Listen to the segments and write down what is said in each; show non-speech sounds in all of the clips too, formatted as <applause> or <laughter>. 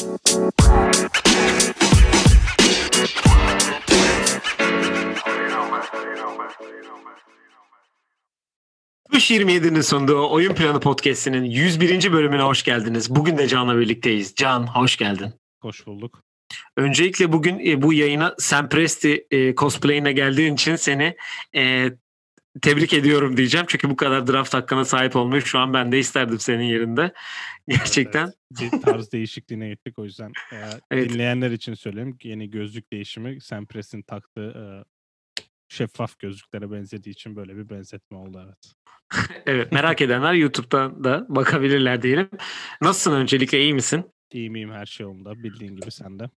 Kuş 27'nin sunduğu Oyun Planı Podcast'inin 101. bölümüne hoş geldiniz. Bugün de Can'la birlikteyiz. Can hoş geldin. Hoş bulduk. Öncelikle bugün e, bu yayına Sam Presti e, cosplay'ine geldiğin için seni e, tebrik ediyorum diyeceğim. Çünkü bu kadar draft hakkına sahip olmayı şu an ben de isterdim senin yerinde. <laughs> Gerçekten. Evet, bir tarz değişikliğine gittik o yüzden. E, Evet. Dinleyenler için söyleyeyim. Yeni gözlük değişimi Sam Press'in taktığı e, şeffaf gözlüklere benzediği için böyle bir benzetme oldu evet. <laughs> Evet merak edenler YouTube'dan da bakabilirler diyelim. Nasılsın öncelikle iyi misin? İyi miyim her şey yolunda bildiğin gibi sen de.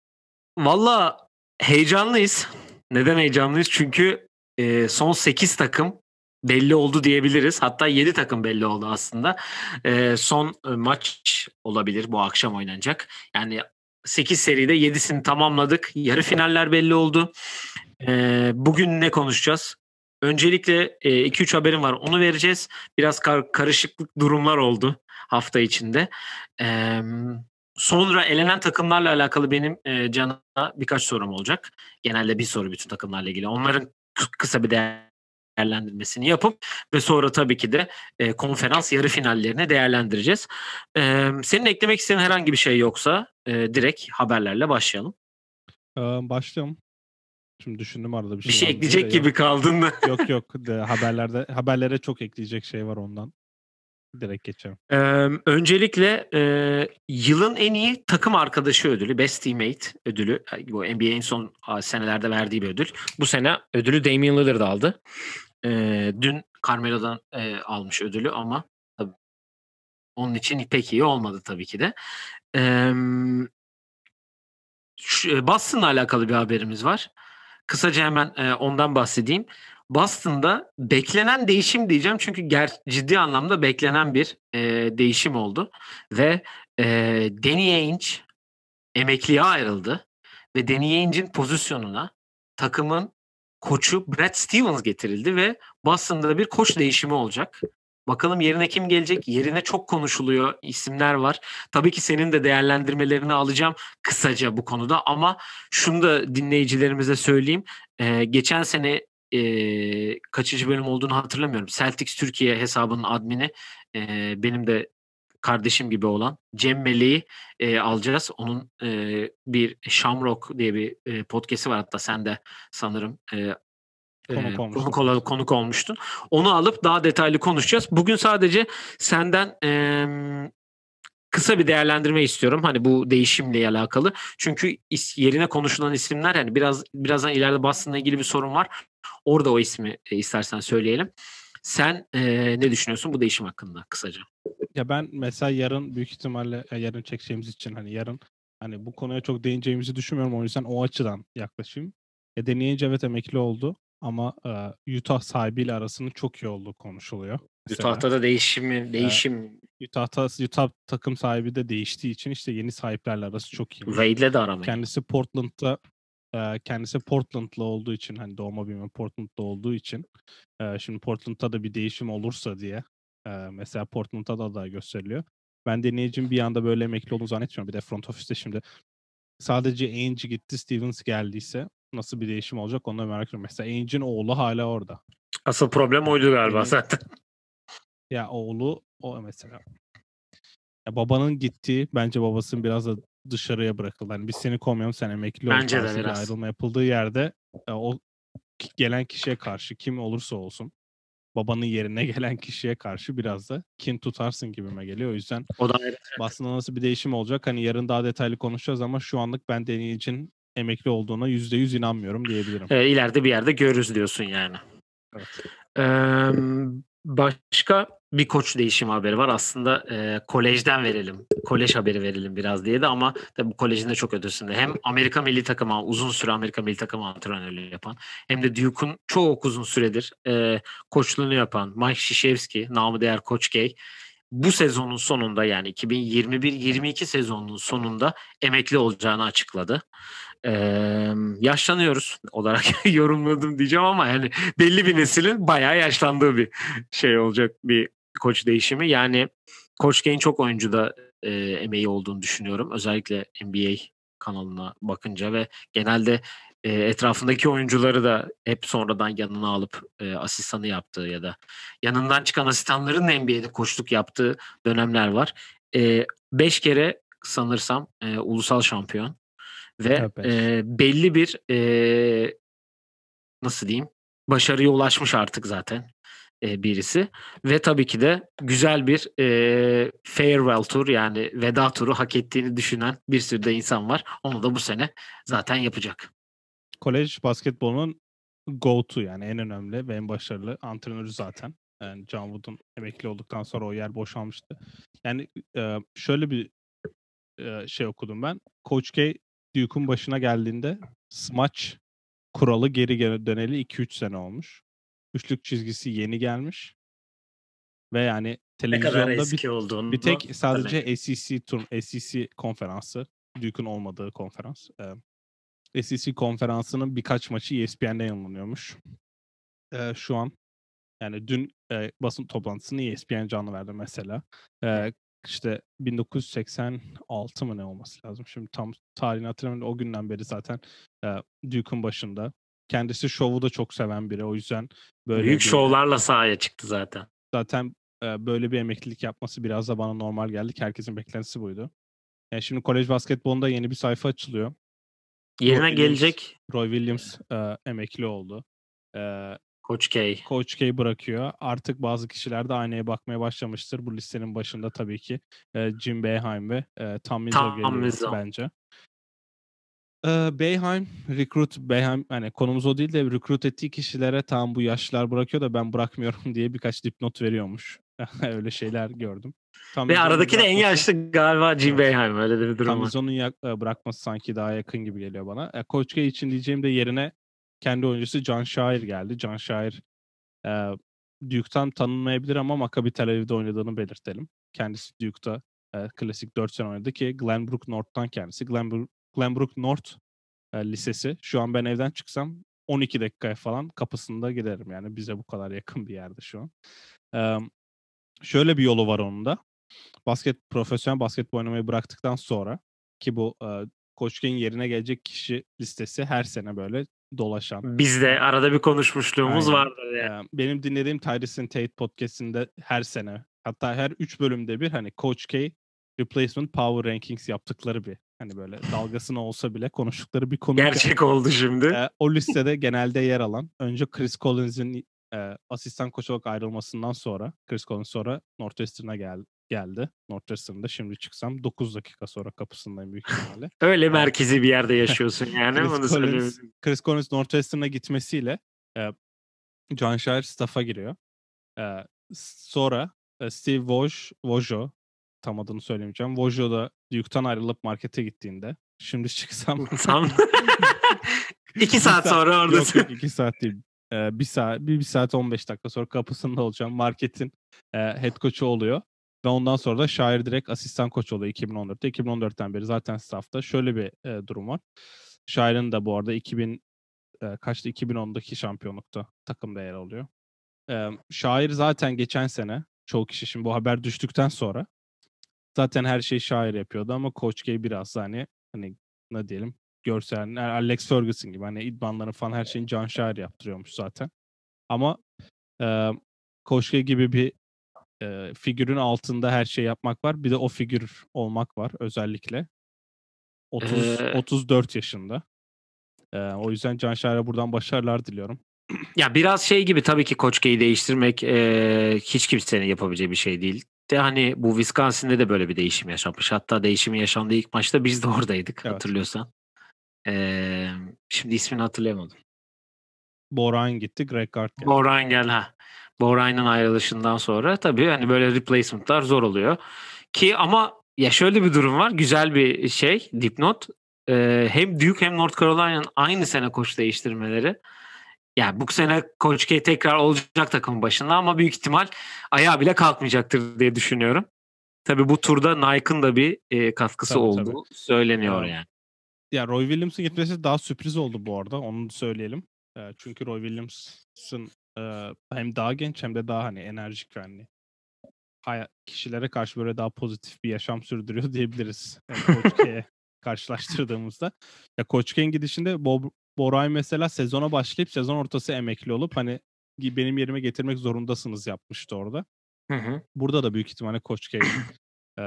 Valla heyecanlıyız. Neden heyecanlıyız? Çünkü e, son 8 takım belli oldu diyebiliriz. Hatta 7 takım belli oldu aslında. E, son e, maç olabilir bu akşam oynanacak. Yani 8 seride 7'sini tamamladık. Yarı finaller belli oldu. E, bugün ne konuşacağız? Öncelikle 2-3 haberim var. Onu vereceğiz. Biraz kar- karışıklık durumlar oldu hafta içinde. Eee Sonra elenen takımlarla alakalı benim e, Can'a birkaç sorum olacak. Genelde bir soru bütün takımlarla ilgili. Onların kı- kısa bir değerlendirmesini yapıp ve sonra tabii ki de e, konferans yarı finallerini değerlendireceğiz. E, senin eklemek istediğin herhangi bir şey yoksa e, direkt haberlerle başlayalım. E, başlayalım. Şimdi düşündüm arada bir şey, Bir şey ekleyecek de gibi kaldın mı? Yok <laughs> yok, yok. De, haberlerde haberlere çok ekleyecek şey var ondan. Direkt geçelim. Ee, öncelikle e, yılın en iyi takım arkadaşı ödülü, Best Teammate ödülü. Bu NBA'in son senelerde verdiği bir ödül. Bu sene ödülü Damian Lillard aldı. Ee, dün Carmelo'dan e, almış ödülü ama tabii onun için pek iyi olmadı tabii ki de. Ee, şu- e, Boston'la alakalı bir haberimiz var. Kısaca hemen e, ondan bahsedeyim. Boston'da beklenen değişim diyeceğim çünkü ger ciddi anlamda beklenen bir e, değişim oldu ve e, Danny Ainge emekliye ayrıldı ve Danny Ainge'in pozisyonuna takımın koçu Brad Stevens getirildi ve Boston'da bir koç değişimi olacak. Bakalım yerine kim gelecek? Yerine çok konuşuluyor isimler var. Tabii ki senin de değerlendirmelerini alacağım kısaca bu konuda ama şunu da dinleyicilerimize söyleyeyim. Ee, geçen sene e, kaçıncı bölüm olduğunu hatırlamıyorum. Celtics Türkiye hesabının admini e, benim de kardeşim gibi olan Cem Meleği e, alacağız. Onun e, bir Shamrock diye bir e, podcast'i var hatta sen de sanırım e, Konuk e, olmuştun. konuk, konuk olmuştun. Onu alıp daha detaylı konuşacağız. Bugün sadece senden e, kısa bir değerlendirme istiyorum. Hani bu değişimle alakalı. Çünkü is- yerine konuşulan isimler hani biraz birazdan ileride Boston'la ilgili bir sorun var. Orada o ismi e, istersen söyleyelim. Sen e, ne düşünüyorsun bu değişim hakkında kısaca? Ya ben mesela yarın büyük ihtimalle ya yarın çekeceğimiz için hani yarın hani bu konuya çok değineceğimizi düşünmüyorum. O yüzden o açıdan yaklaşayım. Ya deneyince evet emekli oldu ama e, Utah sahibiyle arasının çok iyi olduğu konuşuluyor. Mesela. Utah'ta da değişimi, değişim Utah'ta, Utah takım sahibi de değiştiği için işte yeni sahiplerle arası çok iyi. Wade'le de aramayı. Kendisi Portland'da e, kendisi Portland'lı olduğu için hani doğma büyüme Portland'da olduğu için e, şimdi Portland'da da bir değişim olursa diye e, mesela Portland'da da aday gösteriliyor. Ben deneyicinin bir anda böyle emekli olduğunu zannetmiyorum. Bir de front ofiste şimdi sadece Ainge gitti Stevens geldiyse nasıl bir değişim olacak onu merak ediyorum. Mesela Ainge'in oğlu hala orada. Asıl problem oydu galiba Benim- zaten. <laughs> Ya oğlu o mesela. Ya babanın gittiği bence babasının biraz da dışarıya bırakıldı. Hani biz seni kovmayalım sen emekli ol Bence de biraz. ayrılma yapıldığı yerde o gelen kişiye karşı kim olursa olsun babanın yerine gelen kişiye karşı biraz da kin tutarsın gibime geliyor. O yüzden O da ayrı. aslında nasıl bir değişim olacak hani yarın daha detaylı konuşacağız ama şu anlık ben deneyicinin emekli olduğuna %100 inanmıyorum diyebilirim. E, ileride bir yerde görürüz diyorsun yani. Evet. Eee, başka bir koç değişimi haberi var. Aslında e, kolejden verelim. Kolej haberi verelim biraz diye de ama tabii bu kolejin de çok ötesinde. Hem Amerika milli takımı uzun süre Amerika milli takımı antrenörlüğü yapan hem de Duke'un çok uzun süredir e, koçluğunu yapan Mike Krzyzewski, namı değer Koç Gay bu sezonun sonunda yani 2021-22 sezonunun sonunda emekli olacağını açıkladı. Eee, yaşlanıyoruz olarak <laughs> yorumladım diyeceğim ama yani belli bir neslin bayağı yaşlandığı bir şey olacak bir koç değişimi. Yani Koç Gain çok oyuncuda e, emeği olduğunu düşünüyorum. Özellikle NBA kanalına bakınca ve genelde e, etrafındaki oyuncuları da hep sonradan yanına alıp e, asistanı yaptığı ya da yanından çıkan asistanların NBA'de koçluk yaptığı dönemler var. E, beş kere sanırsam e, ulusal şampiyon ve Evet, e, belli bir e, nasıl diyeyim başarıya ulaşmış artık zaten birisi ve tabii ki de güzel bir e, farewell tur yani veda turu hak ettiğini düşünen bir sürü de insan var. Onu da bu sene zaten yapacak. Kolej basketbolunun go-to yani en önemli ve en başarılı antrenörü zaten. Yani John Wood'un emekli olduktan sonra o yer boşalmıştı. Yani e, şöyle bir e, şey okudum ben. Coach K Duke'un başına geldiğinde smaç kuralı geri döneli 2-3 sene olmuş. Üçlük çizgisi yeni gelmiş. Ve yani Ne televizyonda kadar bir, eski olduğunu bir tek sadece hatırlayın. SEC tur SEC konferansı Duke'un olmadığı konferans. E, SEC konferansının birkaç maçı ESPN'de yayınlanıyormuş. E, şu an yani dün e, basın toplantısını ESPN canlı verdi mesela. E, işte 1986 mı ne olması lazım? Şimdi tam tarihini hatırlamıyorum. O günden beri zaten e, Duke'un başında. Kendisi şovu da çok seven biri. O yüzden böyle Büyük bir- şovlarla sahaya çıktı zaten. zaten e, böyle bir emeklilik yapması biraz da bana normal geldi. Herkesin beklentisi buydu. Yani şimdi kolej basketbolunda yeni bir sayfa açılıyor. Yerine Williams- gelecek Roy Williams e, emekli oldu. E, Coach K. Coach K bırakıyor. Artık bazı kişiler de aynaya bakmaya başlamıştır. Bu listenin başında tabii ki e, Jim Boeheim ve e, Tom Izzo geliyor Izzo. bence. E, Boeheim, recruit, Boeheim, hani konumuz o değil de recruit ettiği kişilere tam bu yaşlılar bırakıyor da ben bırakmıyorum <laughs> diye birkaç dipnot veriyormuş. <laughs> Öyle şeyler gördüm. Tom Ve aradaki de en yaşlı galiba Jim Evet. Boeheim öyle bir durum var. Tamizon'un yak- e, bırakması sanki daha yakın gibi geliyor bana. E, Coach K için diyeceğim de yerine kendi oyuncusu John Shire geldi. John Shire e, Duke'tan tanınmayabilir ama Maccabi Tel Aviv'de oynadığını belirtelim. Kendisi Duke'da e, klasik 4 sene oynadı ki Glenbrook North'tan kendisi. Glenbrook, Glenbrook North e, lisesi. Şu an ben evden çıksam 12 dakikaya falan kapısında giderim. Yani bize bu kadar yakın bir yerde şu an. E, şöyle bir yolu var onun da basket profesyonel basketbol oynamayı bıraktıktan sonra ki bu e, Coach K'in yerine gelecek kişi listesi her sene böyle dolaşan. Biz de arada bir konuşmuşluğumuz Aynen. vardır yani. Benim dinlediğim Tyrese'in Tate podcast'inde her sene hatta her 3 bölümde bir hani Coach K replacement power rankings yaptıkları bir hani böyle dalgasına olsa bile konuştukları bir konu. Gerçek oldu şimdi. E, o listede genelde yer alan önce Chris Collins'in e, asistan koç olarak ayrılmasından sonra Chris Collins sonra Northwestern'a gel, geldi. Northwestern'da şimdi çıksam 9 dakika sonra kapısındayım büyük ihtimalle. <laughs> Öyle merkezi bir yerde <laughs> yaşıyorsun yani. Chris Collins. Chris Collins Northwestern'a gitmesiyle e, John Shire staff'a giriyor. E, sonra e, Steve Woj, Wojo tam adını söylemeyeceğim. Wojo da Duke'tan ayrılıp markete gittiğinde şimdi çıksam <laughs> Tam <laughs> iki saat sonra Yok oradasın. yok iki saat değil. Ee, bir saat, bir, bir saat 15 dakika sonra kapısında olacağım. Marketin e, head coach'u oluyor. Ve ondan sonra da Şair direkt asistan koç oluyor 2014'te. 2014'ten beri zaten staff'ta. Şöyle bir e, durum var. Şair'in de bu arada 2000 e, kaçtı 2010'daki şampiyonlukta takımda yer alıyor. E, Şair zaten geçen sene çoğu kişi şimdi bu haber düştükten sonra zaten her şeyi Şair yapıyordu ama Coach K biraz hani hani ne diyelim görsel Alex Ferguson gibi hani idmanların falan her şeyini John Shire yaptırıyormuş zaten. Ama e, Coach K gibi bir e, figürün altında her şey yapmak var. Bir de o figür olmak var özellikle. 30 Ee, 34 yaşında. E, o yüzden John Shire'a buradan başarılar diliyorum. Ya biraz şey gibi tabii ki K'yi değiştirmek e, hiç kimsenin yapabileceği bir şey değil. De hani bu Wisconsin'de de böyle bir değişim yaşanmış. Hatta değişimin yaşandığı ilk maçta biz de oradaydık Evet. hatırlıyorsan. E, şimdi ismini hatırlayamadım. Boran gitti, Greg Gard geldi. Boran gel ha. Boran'ın ayrılışından sonra tabii hani böyle replacement'lar zor oluyor. Ki ama ya şöyle bir durum var. Güzel bir şey dipnot. Ee, hem Duke hem North Carolina'nın aynı sene koç değiştirmeleri. Yani bu sene Coach K tekrar olacak takımın başında ama büyük ihtimal ayağa bile kalkmayacaktır diye düşünüyorum. Tabii bu turda Nike'ın da bir e, katkısı Tabii, olduğu tabii. söyleniyor Evet. yani. Ya Roy Williams'ın gitmesi daha sürpriz oldu bu arada. Onu da söyleyelim. E, çünkü Roy Williams'ın e, hem daha genç hem de daha hani enerjik ve hani kişilere karşı böyle daha pozitif bir yaşam sürdürüyor <laughs> diyebiliriz. Yani K'ye <laughs> karşılaştırdığımızda. Ya Coach K'in gidişinde Bob, Boray mesela sezona başlayıp sezon ortası emekli olup hani benim yerime getirmek zorundasınız yapmıştı orada. Hı hı. Burada da büyük ihtimalle K'in e,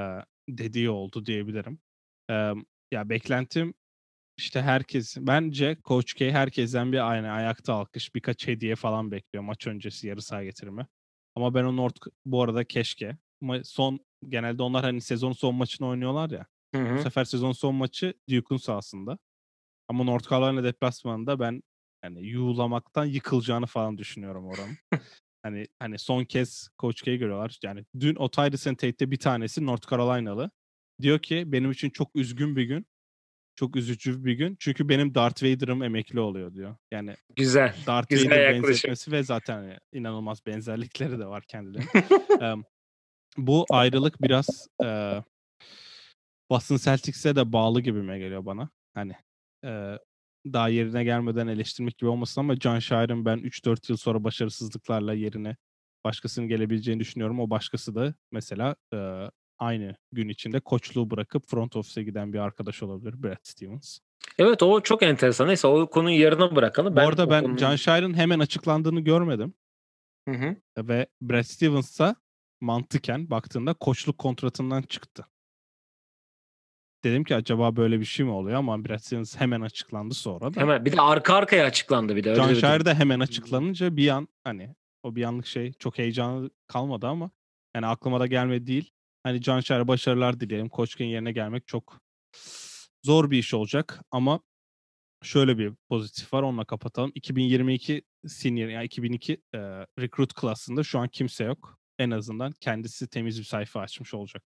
dediği oldu diyebilirim. E, ya beklentim işte herkes bence Coach K herkesten bir aynı ayakta alkış birkaç hediye falan bekliyor maç öncesi yarı saha getirme. Ama ben o North bu arada keşke son genelde onlar hani sezon son maçını oynuyorlar ya. Hı hı. Bu sefer sezon son maçı Duke'un sahasında. Ama North Carolina deplasmanında ben yani yuğlamaktan yıkılacağını falan düşünüyorum oranın. hani hani son kez Coach K'yi görüyorlar. Yani dün o Tyrese Tate'de bir tanesi North Carolina'lı. Diyor ki benim için çok üzgün bir gün. Çok üzücü bir gün. Çünkü benim Darth Vader'ım emekli oluyor diyor. Yani güzel. Darth güzel Vader yaklaşım. benzetmesi ve zaten hani inanılmaz benzerlikleri de var kendilerinin. <laughs> um, bu ayrılık biraz e, Boston Celtics'e de bağlı gibime geliyor bana. Hani e, daha yerine gelmeden eleştirmek gibi olmasın ama John Shire'ın ben 3-4 yıl sonra başarısızlıklarla yerine başkasının gelebileceğini düşünüyorum. O başkası da mesela e, aynı gün içinde koçluğu bırakıp front office'e giden bir arkadaş olabilir Brad Stevens. Evet o çok enteresan. Neyse o konuyu yarına bırakalım. Ben arada ben konuyu... John Shire'ın hemen açıklandığını görmedim. Hı hı. Ve Brad Stevens'a mantıken baktığında koçluk kontratından çıktı. Dedim ki acaba böyle bir şey mi oluyor ama Brad Stevens hemen açıklandı sonra da. Hemen bir de arka arkaya açıklandı bir de. Bir Shire de hemen açıklanınca bir an hani o bir anlık şey çok heyecanlı kalmadı ama yani aklıma da gelmedi değil. Hani John Shire başarılar dileyelim. Koçkin yerine gelmek çok zor bir iş olacak ama şöyle bir pozitif var onunla kapatalım. 2022 senior yani 2002 e, recruit klasında şu an kimse yok. En azından kendisi temiz bir sayfa açmış olacak.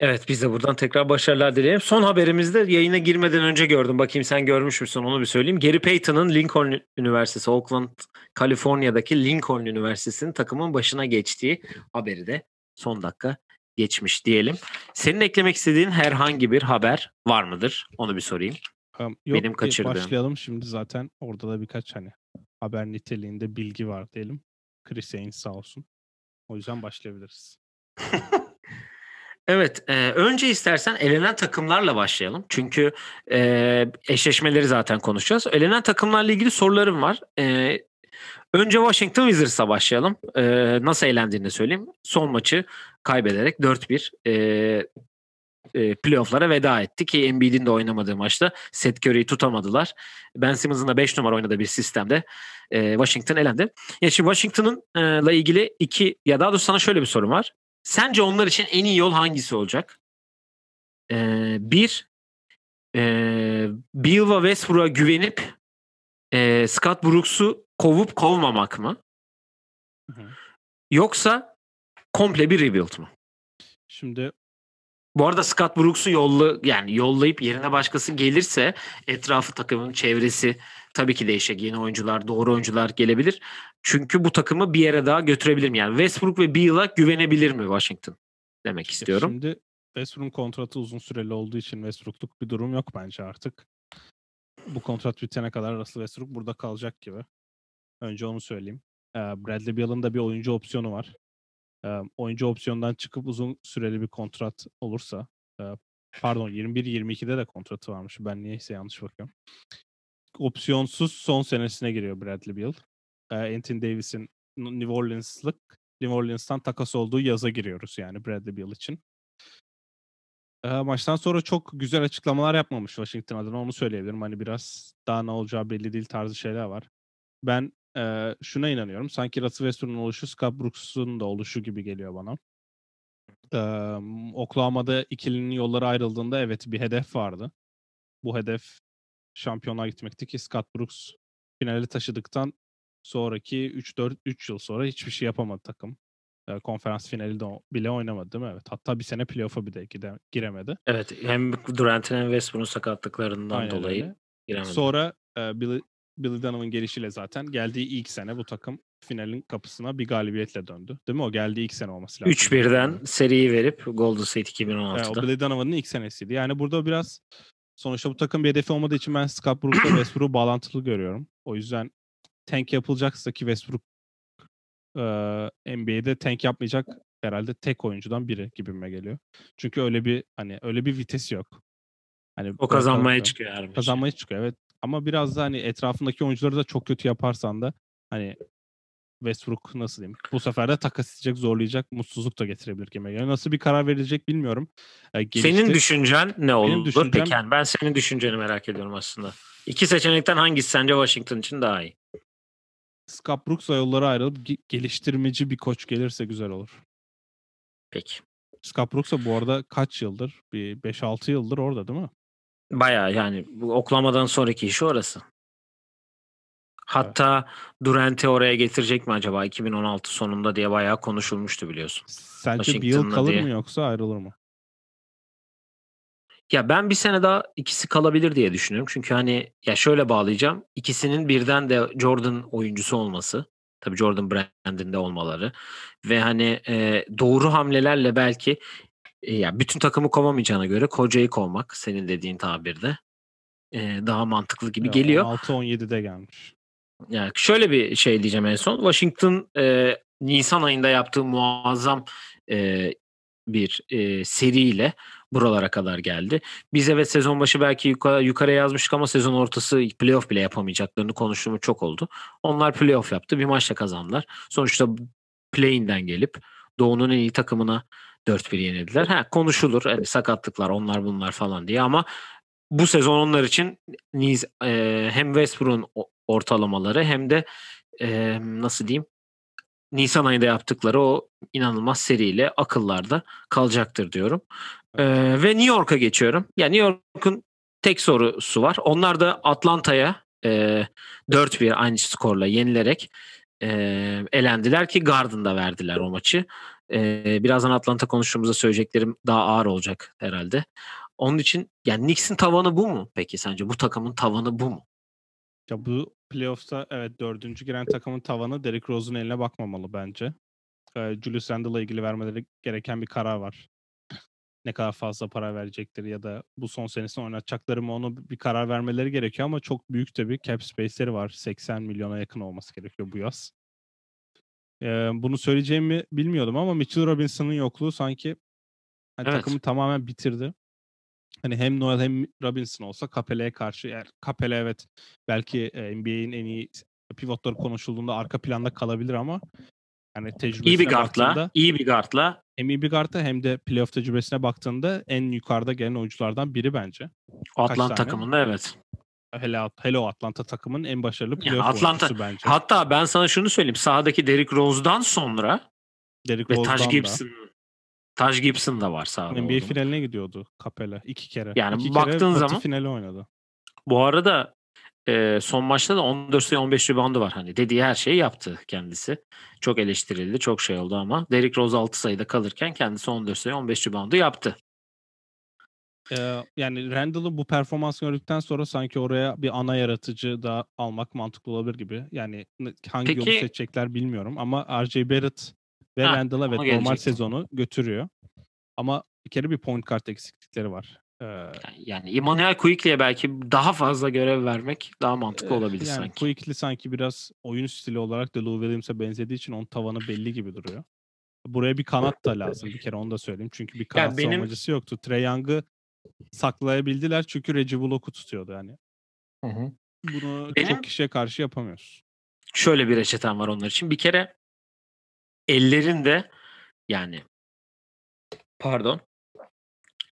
Evet biz de buradan tekrar başarılar dileyelim. Son haberimizde yayına girmeden önce gördüm. Bakayım sen görmüş müsün onu bir söyleyeyim. Gary Payton'ın Lincoln Üniversitesi, Oakland, Kaliforniya'daki Lincoln Üniversitesi'nin takımın başına geçtiği haberi de son dakika geçmiş diyelim. Senin eklemek istediğin herhangi bir haber var mıdır? Onu bir sorayım. Um, yok, Benim kaçırdığım. Başlayalım şimdi zaten orada da birkaç hani haber niteliğinde bilgi var diyelim. Chris Haynes sağ olsun. O yüzden başlayabiliriz. <laughs> Evet, eee, önce istersen elenen takımlarla başlayalım. Çünkü, eee, eşleşmeleri zaten konuşacağız. Elenen takımlarla ilgili sorularım var. Eee, önce Washington Wizards'a başlayalım. Eee, nasıl elendiğini söyleyeyim. Son maçı kaybederek 4-1 eee, eee, playoff'lara veda etti ki Embiid'in de oynamadığı maçta Seth Curry'i tutamadılar. Ben Simmons'ın da 5 numara oynadığı bir sistemde, eee, Washington elendi. Ya, şimdi Washington'ın eee, ilgili 2 ya daha doğrusu sana şöyle bir sorum var. Sence onlar için en iyi yol hangisi olacak? Ee, bir, e, Bill ve Westbrook'a güvenip e, Scott Brooks'u kovup kovmamak mı? Hı hı. Yoksa komple bir rebuild mu? Şimdi bu arada Scott Brooks'u yolla yani yollayıp yerine başkası gelirse etrafı takımın çevresi tabii ki değişecek. Yeni oyuncular, doğru oyuncular gelebilir. Çünkü bu takımı bir yere daha götürebilir mi? Yani Westbrook ve Beal'a güvenebilir mi Washington? Demek istiyorum. Şimdi Westbrook'un kontratı uzun süreli olduğu için Westbrook'luk bir durum yok bence artık. Bu kontrat bitene kadar Russell Westbrook burada kalacak gibi. Önce onu söyleyeyim. Bradley Beal'ın da bir oyuncu opsiyonu var. Oyuncu opsiyondan çıkıp uzun süreli bir kontrat olursa pardon 21-22'de de kontratı varmış. Ben niyeyse yanlış bakıyorum. Opsiyonsuz son senesine giriyor Bradley Beal Anthony Davis'in New Orleans'lık New Orleans'tan takas olduğu yaza giriyoruz yani Bradley Beal için. Maçtan sonra çok güzel açıklamalar yapmamış Washington adına onu söyleyebilirim. Hani biraz daha ne olacağı belli değil tarzı şeyler var. Ben e, şuna inanıyorum. Sanki Russell Westbrook'un oluşu Scott Brooks'un da oluşu gibi geliyor bana. Ee, Oklahoma'da ikilinin yolları ayrıldığında evet bir hedef vardı. Bu hedef şampiyonluğa gitmekti ki Scott Brooks finali taşıdıktan sonraki 3-4 3 yıl sonra hiçbir şey yapamadı takım. E, konferans finali de bile oynamadı değil mi? Evet. Hatta bir sene playoff'a bir de gide, giremedi. Evet. Hem Durant'in hem Westbrook'un sakatlıklarından Aynen dolayı öyle. giremedi. Sonra e, Billy Donovan gelişiyle zaten geldiği ilk sene bu takım finalin kapısına bir galibiyetle döndü. Değil mi? O geldiği ilk sene olması lazım. 3-1'den seriyi verip Golden State 2016'da. E, o Billy Donovan'ın ilk senesiydi. Yani burada biraz sonuçta bu takım bir hedefi olmadığı için ben Scott <clears throat> Brooks'la Westbrook'u bağlantılı görüyorum. O yüzden tank yapılacaksa ki Westbrook eee, NBA'de tank yapmayacak herhalde tek oyuncudan biri gibime geliyor. Çünkü öyle bir hani öyle bir vitesi yok. Hani O kazanmaya kalırsa çıkıyor her kazanmaya çıkıyor evet. Ama biraz da hani etrafındaki oyuncuları da çok kötü yaparsan da hani Westbrook nasıl diyeyim? Bu sefer de takas edecek, zorlayacak, mutsuzluk da getirebilir gibime geliyor. Nasıl bir karar verilecek bilmiyorum. Senin gelişti. düşüncen ne Benim olur düşüncem peki? Yani ben senin düşünceni merak ediyorum aslında. İki seçenekten hangisi sence Washington için daha iyi? Scott Brooks'la yolları ayrılıp ge- geliştirmeci bir koç gelirse güzel olur. Peki. Scott Brooks'a bu arada kaç yıldır? Bir 5-6 yıldır orada değil mi? Bayağı yani bu Oklahoma'dan sonraki işi orası. Evet. Hatta Durant'i oraya getirecek mi acaba 2016 sonunda diye bayağı konuşulmuştu biliyorsun. Sence bir yıl kalır diye. mı yoksa ayrılır mı? Ya ben bir sene daha ikisi kalabilir diye düşünüyorum. Çünkü hani ya şöyle bağlayacağım. İkisinin birden de Jordan oyuncusu olması. Tabii Jordan brandinde olmaları. Ve hani e, doğru hamlelerle belki e, ya bütün takımı kovamayacağına göre kocayı kovmak senin dediğin tabirde e, daha mantıklı gibi Ya geliyor. 16-17'de gelmiş. Yani şöyle bir şey diyeceğim en son. Washington e, Nisan ayında yaptığı muazzam e, bir e, seriyle buralara kadar geldi. Biz evet sezon başı belki yukarı, yukarı yazmıştık ama sezon ortası playoff bile yapamayacaklarını konuştuğumuz çok oldu. Onlar playoff yaptı. Bir maçla kazandılar. Sonuçta play-in'den gelip Doğu'nun en iyi takımına 4-1 yenildiler. Ha, konuşulur. Yani sakatlıklar onlar bunlar falan diye ama bu sezon onlar için e, hem Westbrook'un ortalamaları hem de e, nasıl diyeyim Nisan ayında yaptıkları o inanılmaz seriyle akıllarda kalacaktır diyorum. E, ve New York'a geçiyorum. Yani New York'un tek sorusu var. Onlar da Atlanta'ya e, 4-1 aynı skorla yenilerek e, elendiler ki Garden'da verdiler o maçı. E, birazdan Atlanta konuştuğumuzda söyleyeceklerim daha ağır olacak herhalde. Onun için yani Knicks'in tavanı bu mu peki sence? Bu takımın tavanı bu mu? Ya bu playoff'ta evet dördüncü giren takımın tavanı Derrick Rose'un eline bakmamalı bence. Ee, Julius Randle'la ilgili vermeleri gereken bir karar var. <laughs> Ne kadar fazla para verecekleri ya da bu son senesini oynatacakları mı onu bir karar vermeleri gerekiyor ama çok büyük de bir cap space'leri var. 80 milyona yakın olması gerekiyor bu yaz. Ee, bunu söyleyeceğimi bilmiyordum ama Mitchell Robinson'ın yokluğu sanki hani Evet. takımı tamamen bitirdi. Hani hem Noel hem Robinson olsa Capela'ya karşı eğer Capela evet belki NBA'in en iyi pivotları konuşulduğunda arka planda kalabilir ama hani tecrübesine İyi bir guardla, iyi bir guardla hem iyi bir guard'a hem de playoff tecrübesine baktığında en yukarıda gelen oyunculardan biri bence. Atlanta tane? takımında evet. Hele, hele o Atlanta takımın en başarılı playoff Atlanta- oyuncusu bence. Hatta ben sana şunu söyleyeyim. Sahadaki Derrick Rose'dan sonra Derrick ve Rose'dan Taj da Gibson Taj Gibson da var sahada. NBA oğlum. finaline gidiyordu Capela iki kere. Yani iki baktığın kere zaman- finali oynadı. Bu arada e, son maçta da 14 sayı 15 reboundu var. Hani dediği her şeyi yaptı kendisi. Çok eleştirildi, çok şey oldu ama Derrick Rose 6 sayıda kalırken kendisi 14 sayı 15 reboundu yaptı. Ee, yani Randall'ın bu performans gördükten sonra sanki oraya bir ana yaratıcı da almak mantıklı olabilir gibi. Yani hangi yolu Peki- seçecekler bilmiyorum ama RJ Barrett ve Ha, Randall evet normal sezonu götürüyor. Ama bir kere bir point guard eksiklikleri var. Ee, Yani, yani Emmanuel Quickly'e belki daha fazla görev vermek daha mantıklı olabilir yani sanki. Quickly sanki biraz oyun stili olarak da Lou Williams'e benzediği için onun tavanı belli gibi duruyor. Buraya bir kanat da lazım bir kere onu da söyleyeyim. Çünkü bir kanat benim- savunmacısı yoktu. Trey Young'ı saklayabildiler çünkü Reggie Bullock'u tutuyordu yani. Bunu Benim- çok kişiye karşı yapamıyoruz. Şöyle bir reçetem var onlar için. Bir kere ellerinde yani pardon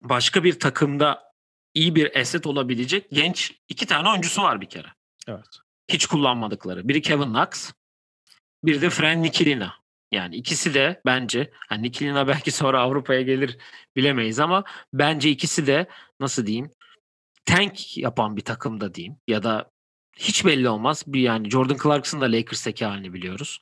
başka bir takımda iyi bir asset olabilecek genç iki tane oyuncusu var bir kere. Evet. hiç kullanmadıkları. Biri Kevin Knox, biri de Fran Nikilina. Yani ikisi de bence hani Nikilina belki <laughs> sonra Avrupa'ya gelir bilemeyiz ama bence ikisi de nasıl diyeyim tank yapan bir takımda diyeyim ya da hiç belli olmaz. Bir yani Jordan Clarkson da Lakers'taki halini biliyoruz.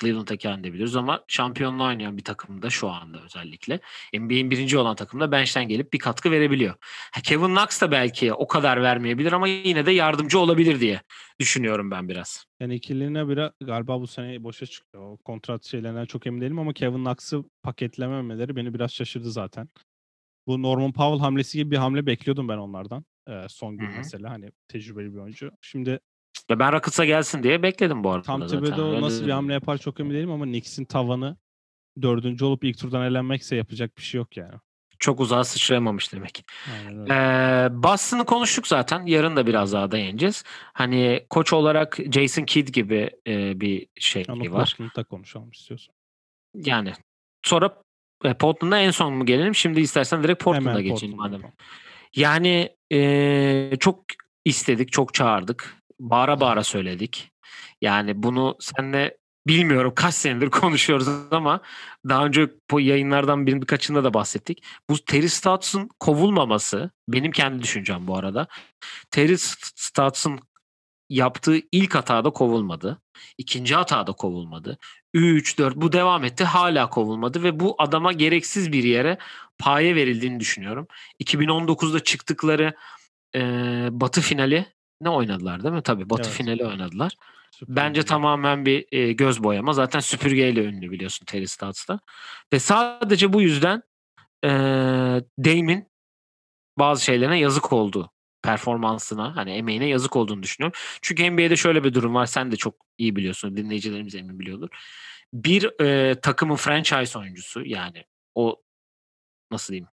Cleveland'daki halini de biliyoruz ama şampiyonluğa oynayan bir takımda şu anda özellikle. NBA'in birinci olan takımda bench'ten gelip bir katkı verebiliyor. Kevin Knox da belki o kadar vermeyebilir ama yine de yardımcı olabilir diye düşünüyorum ben biraz. Yani ikiliğine bile galiba bu sene boşa çıkıyor. O kontrat şeylerinden çok emin değilim ama Kevin Knox'ı paketlememeleri beni biraz şaşırdı zaten. Bu Norman Powell hamlesi gibi bir hamle bekliyordum ben onlardan. Ee, son gün Hı hı. mesela hani tecrübeli bir oyuncu. Şimdi Ya ben Rockets'a gelsin diye bekledim bu arada Tam. Thibodeau Öyle nasıl bir hamle yapar çok emin değilim ama Knicks'in tavanı dördüncü olup ilk turdan elenmekse yapacak bir şey yok yani. Çok uzağa sıçrayamamış demek. Aynen. Ee, Boston'ı konuştuk zaten. Yarın da biraz daha değineceğiz. Hani koç olarak Jason Kidd gibi e, bir şey Onu var. Portland'da konuşalım istiyorsan. Yani sonra e, Portland'a en son mu gelelim? Şimdi istersen direkt Portland'a geçelim madem. Yani e, çok istedik, çok çağırdık. Bağıra bağıra söyledik. Yani bunu senle bilmiyorum kaç senedir <laughs> konuşuyoruz ama daha önce bu yayınlardan birinin birkaçında da bahsettik. Bu Terry Stotts'un kovulmaması benim kendi düşüncem bu arada. Terry Stotts'un yaptığı ilk hatada kovulmadı. İkinci hatada kovulmadı. 3, 4 bu devam etti. Hala kovulmadı ve bu adama gereksiz bir yere paye verildiğini düşünüyorum. 2019'da çıktıkları e, Batı finali ne oynadılar değil mi? Tabii Batı Evet. finali oynadılar. Süper Bence tamamen bir e, göz boyama. Zaten süpürgeyle ünlü biliyorsun Terry Stotts'ta. Ve sadece bu yüzden e, Dame'in bazı şeylerine yazık oldu. Performansına, hani emeğine yazık olduğunu düşünüyorum. Çünkü NBA'de şöyle bir durum var. Sen de çok iyi biliyorsun. Dinleyicilerimiz emin biliyordur. Bir e, takımın franchise oyuncusu yani o nasıl diyeyim?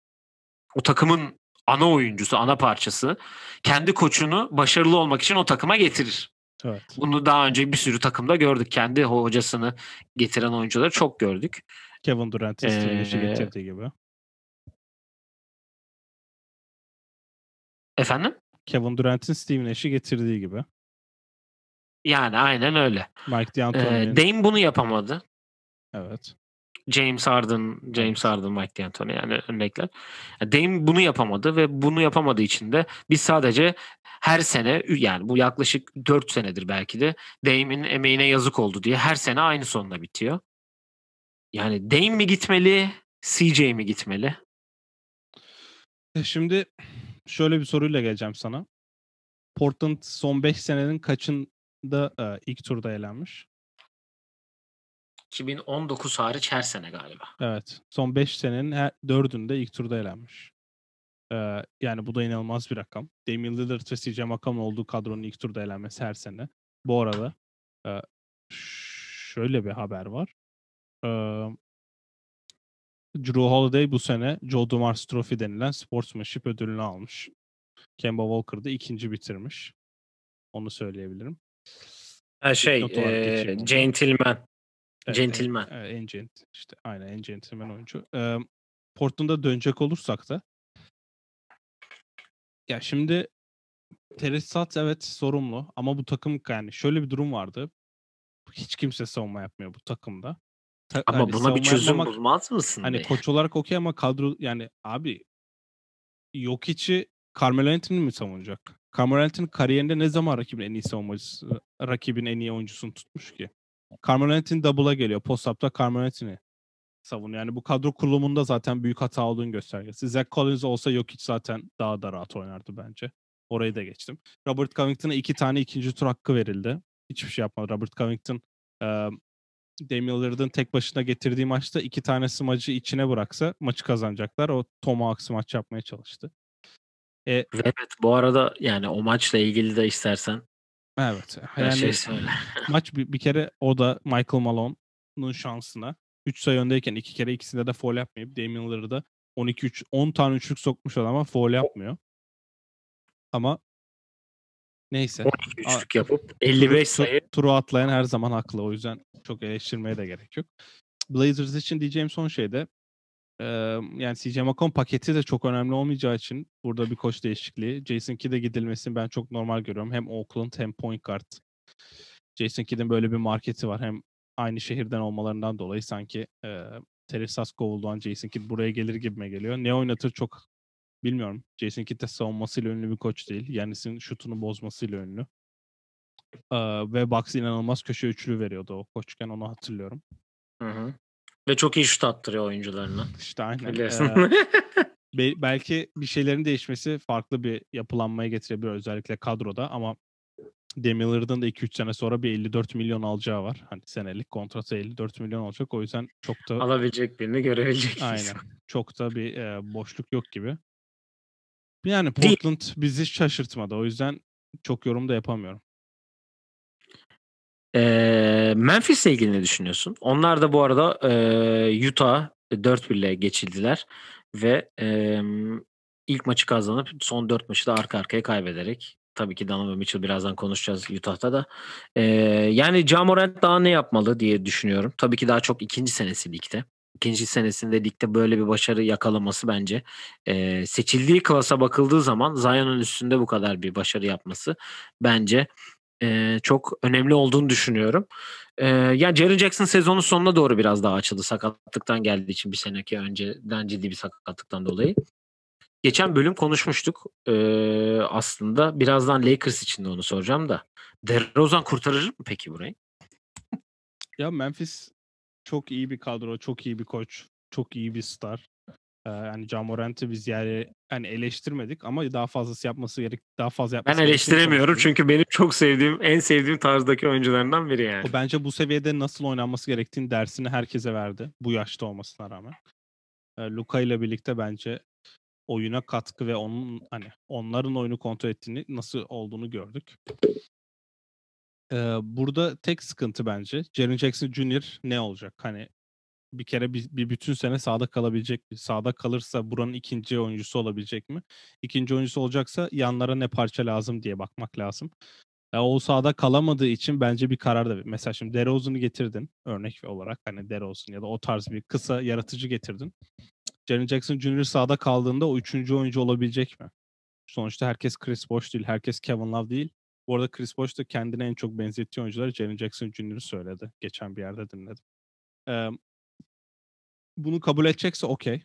O takımın ana oyuncusu, ana parçası kendi koçunu başarılı olmak için o takıma getirir. Evet. Bunu daha önce bir sürü takımda gördük. Kendi hocasını getiren oyuncuları çok gördük. Kevin Nash'i Ee, getirdiği gibi. Efendim? Kevin Durant'in Steve Nash'i getirdiği gibi. Yani aynen öyle. Mike Ee, D'Antoni'nin Dame bunu yapamadı. evet. James Harden, James Harden, Mike D'Antoni yani örnekler. Dame bunu yapamadı ve bunu yapamadığı için de biz sadece her sene yani bu yaklaşık 4 senedir belki de Dame'in emeğine yazık oldu diye her sene aynı sonla bitiyor. Yani Dame mi gitmeli, CJ mi gitmeli? E Şimdi şöyle bir soruyla geleceğim sana. Portland son 5 senenin kaçında e, ilk turda elenmiş? 2019 hariç her sene galiba. Evet. Son 5 senenin her, 4'ünde ilk turda elenmiş. Ee, yani bu da inanılmaz bir rakam. Damian Lillard ve CJ McCollum olduğu kadronun ilk turda elenmesi her sene. Bu arada e, şöyle bir haber var. Ee, Drew Holiday bu sene Joe Dumars Trophy denilen sportsmanship ödülünü almış. Kemba Walker da ikinci bitirmiş. Onu söyleyebilirim. Ha şey, onu. gentleman. Evet, Gentleman. En, en gent, işte aynen en gentleman oyuncu. Ee, Portland'a dönecek olursak da ya şimdi Stotts evet sorumlu ama bu takım yani şöyle bir durum vardı. Hiç kimse savunma yapmıyor bu takımda. Ta- Ama hani buna bir çözüm yapmamak- bulmaz mısın? Hani be? koç olarak okey ama kadro yani abi Jokic'i Carmelo Anthony mi savunacak? Carmelo Anthony kariyerinde ne zaman rakibin en iyi savunmacısı, rakibin en iyi oyuncusunu tutmuş ki? Carmelo Anthony double'a geliyor. Post-up'ta Carmelo Anthony savunuyor. Yani bu kadro kurulumunda zaten büyük hata olduğunu göstergesi. Zach Collins olsa Jokic zaten daha da rahat oynardı bence. Orayı da geçtim. Robert Covington'a iki tane ikinci tur hakkı verildi. Hiçbir şey yapmadı. Robert Covington e, Damian Lillard'ın tek başına getirdiği maçta iki tane smacı içine bıraksa maçı kazanacaklar. O Tomahawk smaç yapmaya çalıştı. E, Ve Evet bu arada yani o maçla ilgili de istersen evet. her Yani şey <laughs> maç bir, bir kere o da Michael Malone'un şansına 3 sayı öndeyken iki kere ikisinde de foul yapmayıp Damian Lillard'a 12-3 10 tane üçlük sokmuş adam ama foul yapmıyor. Ama neyse. 12 üçlük yapıp 55 Turu- sayı. Turu atlayan her zaman haklı. O yüzden çok eleştirmeye de gerek yok. Blazers için diyeceğim son şey de yani CJ McCollum paketi de çok önemli olmayacağı için burada bir koç değişikliği. Jason Kidd'e gidilmesini ben çok normal görüyorum. Hem Oakland hem point guard. Jason Kidd'in böyle bir marketi var. Hem aynı şehirden olmalarından dolayı sanki eee Terry Stotts kovulduğu Jason Kidd buraya gelir gibime geliyor. Ne oynatır çok bilmiyorum. Jason Kidd de savunmasıyla ünlü bir koç değil. Yanis'in şutunu bozmasıyla ünlü. Ee, ve Bucks inanılmaz köşe üçlü veriyordu o koçken onu hatırlıyorum. Hı hı. Ve çok iyi şut attırıyor oyuncularına. İşte aynen. Biliyorsun. Ee, <laughs> be- belki bir şeylerin değişmesi farklı bir yapılanmaya getirebilir özellikle kadroda ama Lillard'ın da 2-3 sene sonra bir 54 milyon alacağı var. Hani senelik kontratı 54 milyon olacak. O yüzden çok da Alabilecek birini görebilecek. aynen. Çok da bir e, boşluk yok gibi. Yani. Portland bizi şaşırtmadı. O yüzden çok yorum da yapamıyorum. Eee, Memphis'le ilgili ne düşünüyorsun? Onlar da bu arada eee, Utah 4-1 ile geçildiler ve emm, ilk maçı kazanıp son 4 maçı da arka arkaya kaybederek tabii ki Donovan Mitchell birazdan konuşacağız Utah'ta da. Eee, yani Ja Morant daha ne yapmalı diye düşünüyorum. Tabii ki daha çok ikinci senesi ligde. İkinci senesinde ligde böyle bir başarı yakalaması bence eee, seçildiği klasa bakıldığı zaman Zion'un üstünde bu kadar bir başarı yapması bence eee, çok önemli olduğunu düşünüyorum. Eee, yani Jaren Jackson sezonun sonuna doğru biraz daha açıldı sakatlıktan geldiği için bir seneki önceden ciddi bir sakatlıktan dolayı. Geçen bölüm konuşmuştuk. Eee, aslında birazdan Lakers için de onu soracağım da. DeRozan kurtarır mı peki burayı? Ya Memphis çok iyi bir kadro, çok iyi bir koç, çok iyi bir star. Yani Ja Morant'ı biz yani hani eleştirmedik ama daha fazlası yapması gerek, daha fazla Ben yapması gerektiğini eleştiremiyorum çünkü benim çok sevdiğim, en sevdiğim tarzdaki oyuncularından biri yani. O bence bu seviyede nasıl oynanması gerektiğini dersini herkese verdi. Bu yaşta olmasına rağmen. Luka ile birlikte bence oyuna katkı ve onun hani onların oyunu kontrol ettiğini nasıl olduğunu gördük. Ee, burada tek sıkıntı bence Jaren Jackson Jr. ne olacak? Hani bir kere bir, bir bütün sene sahada kalabilecek mi? Sahada kalırsa buranın ikinci oyuncusu olabilecek mi? İkinci oyuncusu olacaksa yanlara ne parça lazım diye bakmak lazım. Ya o sahada kalamadığı için bence bir karar da mesela şimdi DeRozan'ı getirdin örnek olarak hani DeRozan ya da o tarz bir kısa yaratıcı getirdin. Jaren Jackson Jr. sahada kaldığında o üçüncü oyuncu olabilecek mi? Sonuçta herkes Chris Bosh değil, herkes Kevin Love değil. Bu arada Chris Bosh da kendine en çok benzettiği oyuncular Jaren Jackson Jr.'ı söyledi. Geçen bir yerde dinledim. Ee, bunu kabul edecekse okey.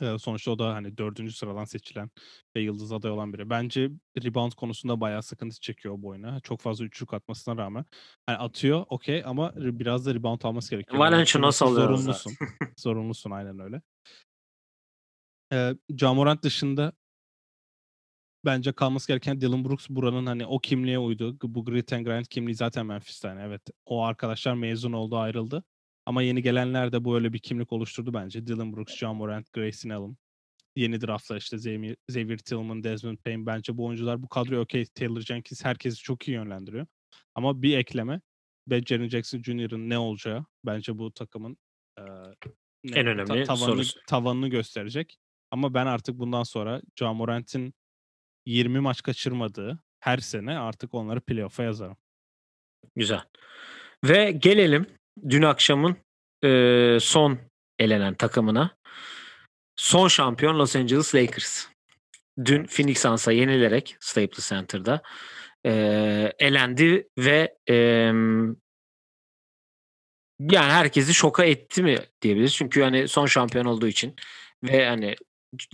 Ee, sonuçta o da hani dördüncü sıradan seçilen ve yıldız aday olan biri. Bence rebound konusunda bayağı sıkıntı çekiyor bu oyuna. Çok fazla üçlük atmasına rağmen. Hani atıyor okey ama biraz da rebound alması gerekiyor. Valenciunas alıyor Zorunlusun. <laughs> Zorunlusun aynen öyle. Ee, Camorant dışında bence kalması gereken Dylan Brooks buranın hani o kimliğe uydu. Bu grit and grind kimliği zaten Memphis'te. Yani evet o arkadaşlar mezun oldu ayrıldı. Ama yeni gelenler de bu öyle bir kimlik oluşturdu bence. Dylan Brooks, John Morant, Grayson Allen. Yeni draftlar işte Xavier, Tillman, Desmond Payne. Bence bu oyuncular bu kadroyu okey. Taylor Jenkins herkesi çok iyi yönlendiriyor. Ama bir ekleme ve Jaren Jackson Jr.'ın ne olacağı bence bu takımın e, En önemli tavanını, sorusu. tavanını gösterecek. Ama ben artık bundan sonra John Morant'in 20 maç kaçırmadığı her sene artık onları playoff'a yazarım. Güzel. Ve gelelim dün akşamın e, son elenen takımına. Son şampiyon Los Angeles Lakers. Dün Phoenix Suns'a yenilerek Staples Center'da e, elendi ve e, yani herkesi şoka etti mi diyebiliriz. Çünkü hani son şampiyon olduğu için ve hani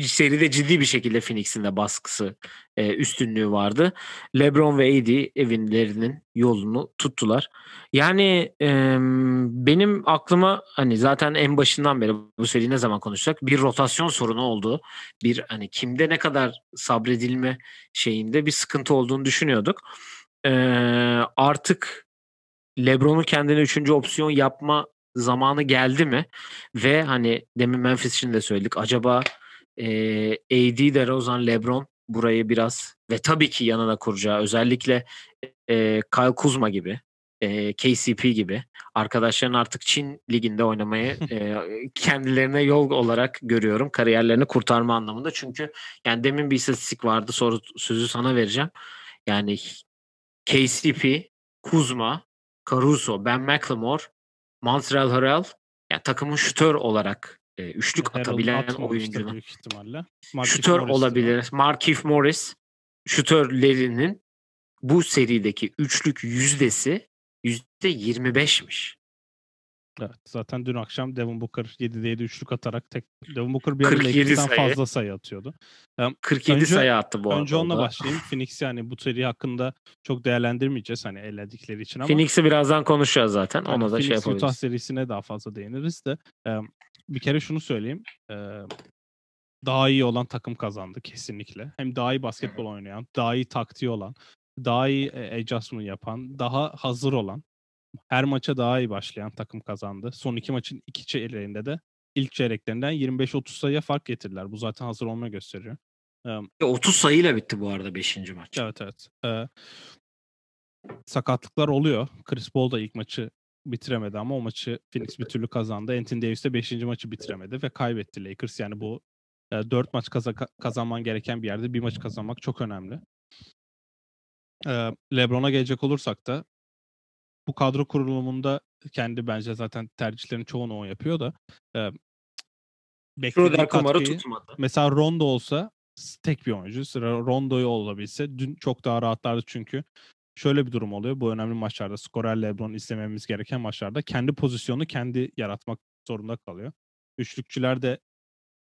seride ciddi bir şekilde Phoenix'in de baskısı, e, üstünlüğü vardı. LeBron ve AD evlerinin yolunu tuttular. Yani e, benim aklıma hani zaten en başından beri bu seri ne zaman konuşacak bir rotasyon sorunu olduğu, bir hani kimde ne kadar sabredilme şeyinde bir sıkıntı olduğunu düşünüyorduk. E, artık LeBron'un kendine üçüncü opsiyon yapma zamanı geldi mi? Ve hani demin Memphis için de söyledik. Acaba e, AD, DeRozan, LeBron burayı biraz ve tabii ki yanına kuracağı özellikle e, Kyle Kuzma gibi, e, KCP gibi arkadaşların artık Çin liginde oynamayı <laughs> e, kendilerine yol olarak görüyorum. Kariyerlerini kurtarma anlamında. Çünkü yani demin bir istatistik vardı. Sonra sözü sana vereceğim. Yani KCP, Kuzma, Caruso, Ben McLemore, Montreal Harrell yani takımın şütör olarak e, üçlük Harold atabilen oyuncular. büyük ihtimalle. Markieff Şütör Morris olabilir. Markieff Morris şütörlerinin bu serideki üçlük yüzdesi yüzde 25'miş. Evet, zaten dün akşam Devin Booker 7'de 7 üçlük atarak tek Devin Booker bir ara 47 Lakers'tan sayı. fazla sayı atıyordu. 47 Önce- sayı attı bu arada. Önce onunla başlayayım. Phoenix yani bu seri hakkında çok değerlendirmeyeceğiz hani eledikleri için ama Phoenix'i birazdan konuşacağız zaten. Ona da şey Phoenix Utah yapabiliriz. serisine daha fazla değiniriz de bir kere şunu söyleyeyim. e, daha iyi olan takım kazandı kesinlikle. Hem daha iyi basketbol oynayan, daha iyi taktiği olan, daha iyi adjustment yapan, daha hazır olan, her maça daha iyi başlayan takım kazandı. Son iki maçın iki çeyreğinde de ilk çeyreklerinden 25-30 sayıya fark getirdiler. Bu zaten hazır olma gösteriyor. E, 30 sayıyla bitti bu arada 5. maç. Evet evet. Ee, sakatlıklar oluyor. Chris Paul da ilk maçı bitiremedi ama o maçı Phoenix bir türlü kazandı. Anthony Davis de 5. maçı bitiremedi ve kaybetti Lakers. Yani bu e, 4 maç kaza- kazanman gereken bir yerde bir maç kazanmak çok önemli. E, LeBron'a gelecek olursak da bu kadro kurulumunda kendi bence zaten tercihlerin çoğunu o yapıyor da e, beklediği katkıyı- tutmadı. Mesela Rondo olsa tek bir oyuncu. Sıra Rondo'yu olabilse dün çok daha rahatlardı çünkü şöyle bir durum oluyor. Bu önemli maçlarda skorer LeBron izlememiz gereken maçlarda kendi pozisyonu kendi yaratmak zorunda kalıyor. Üçlükçüler de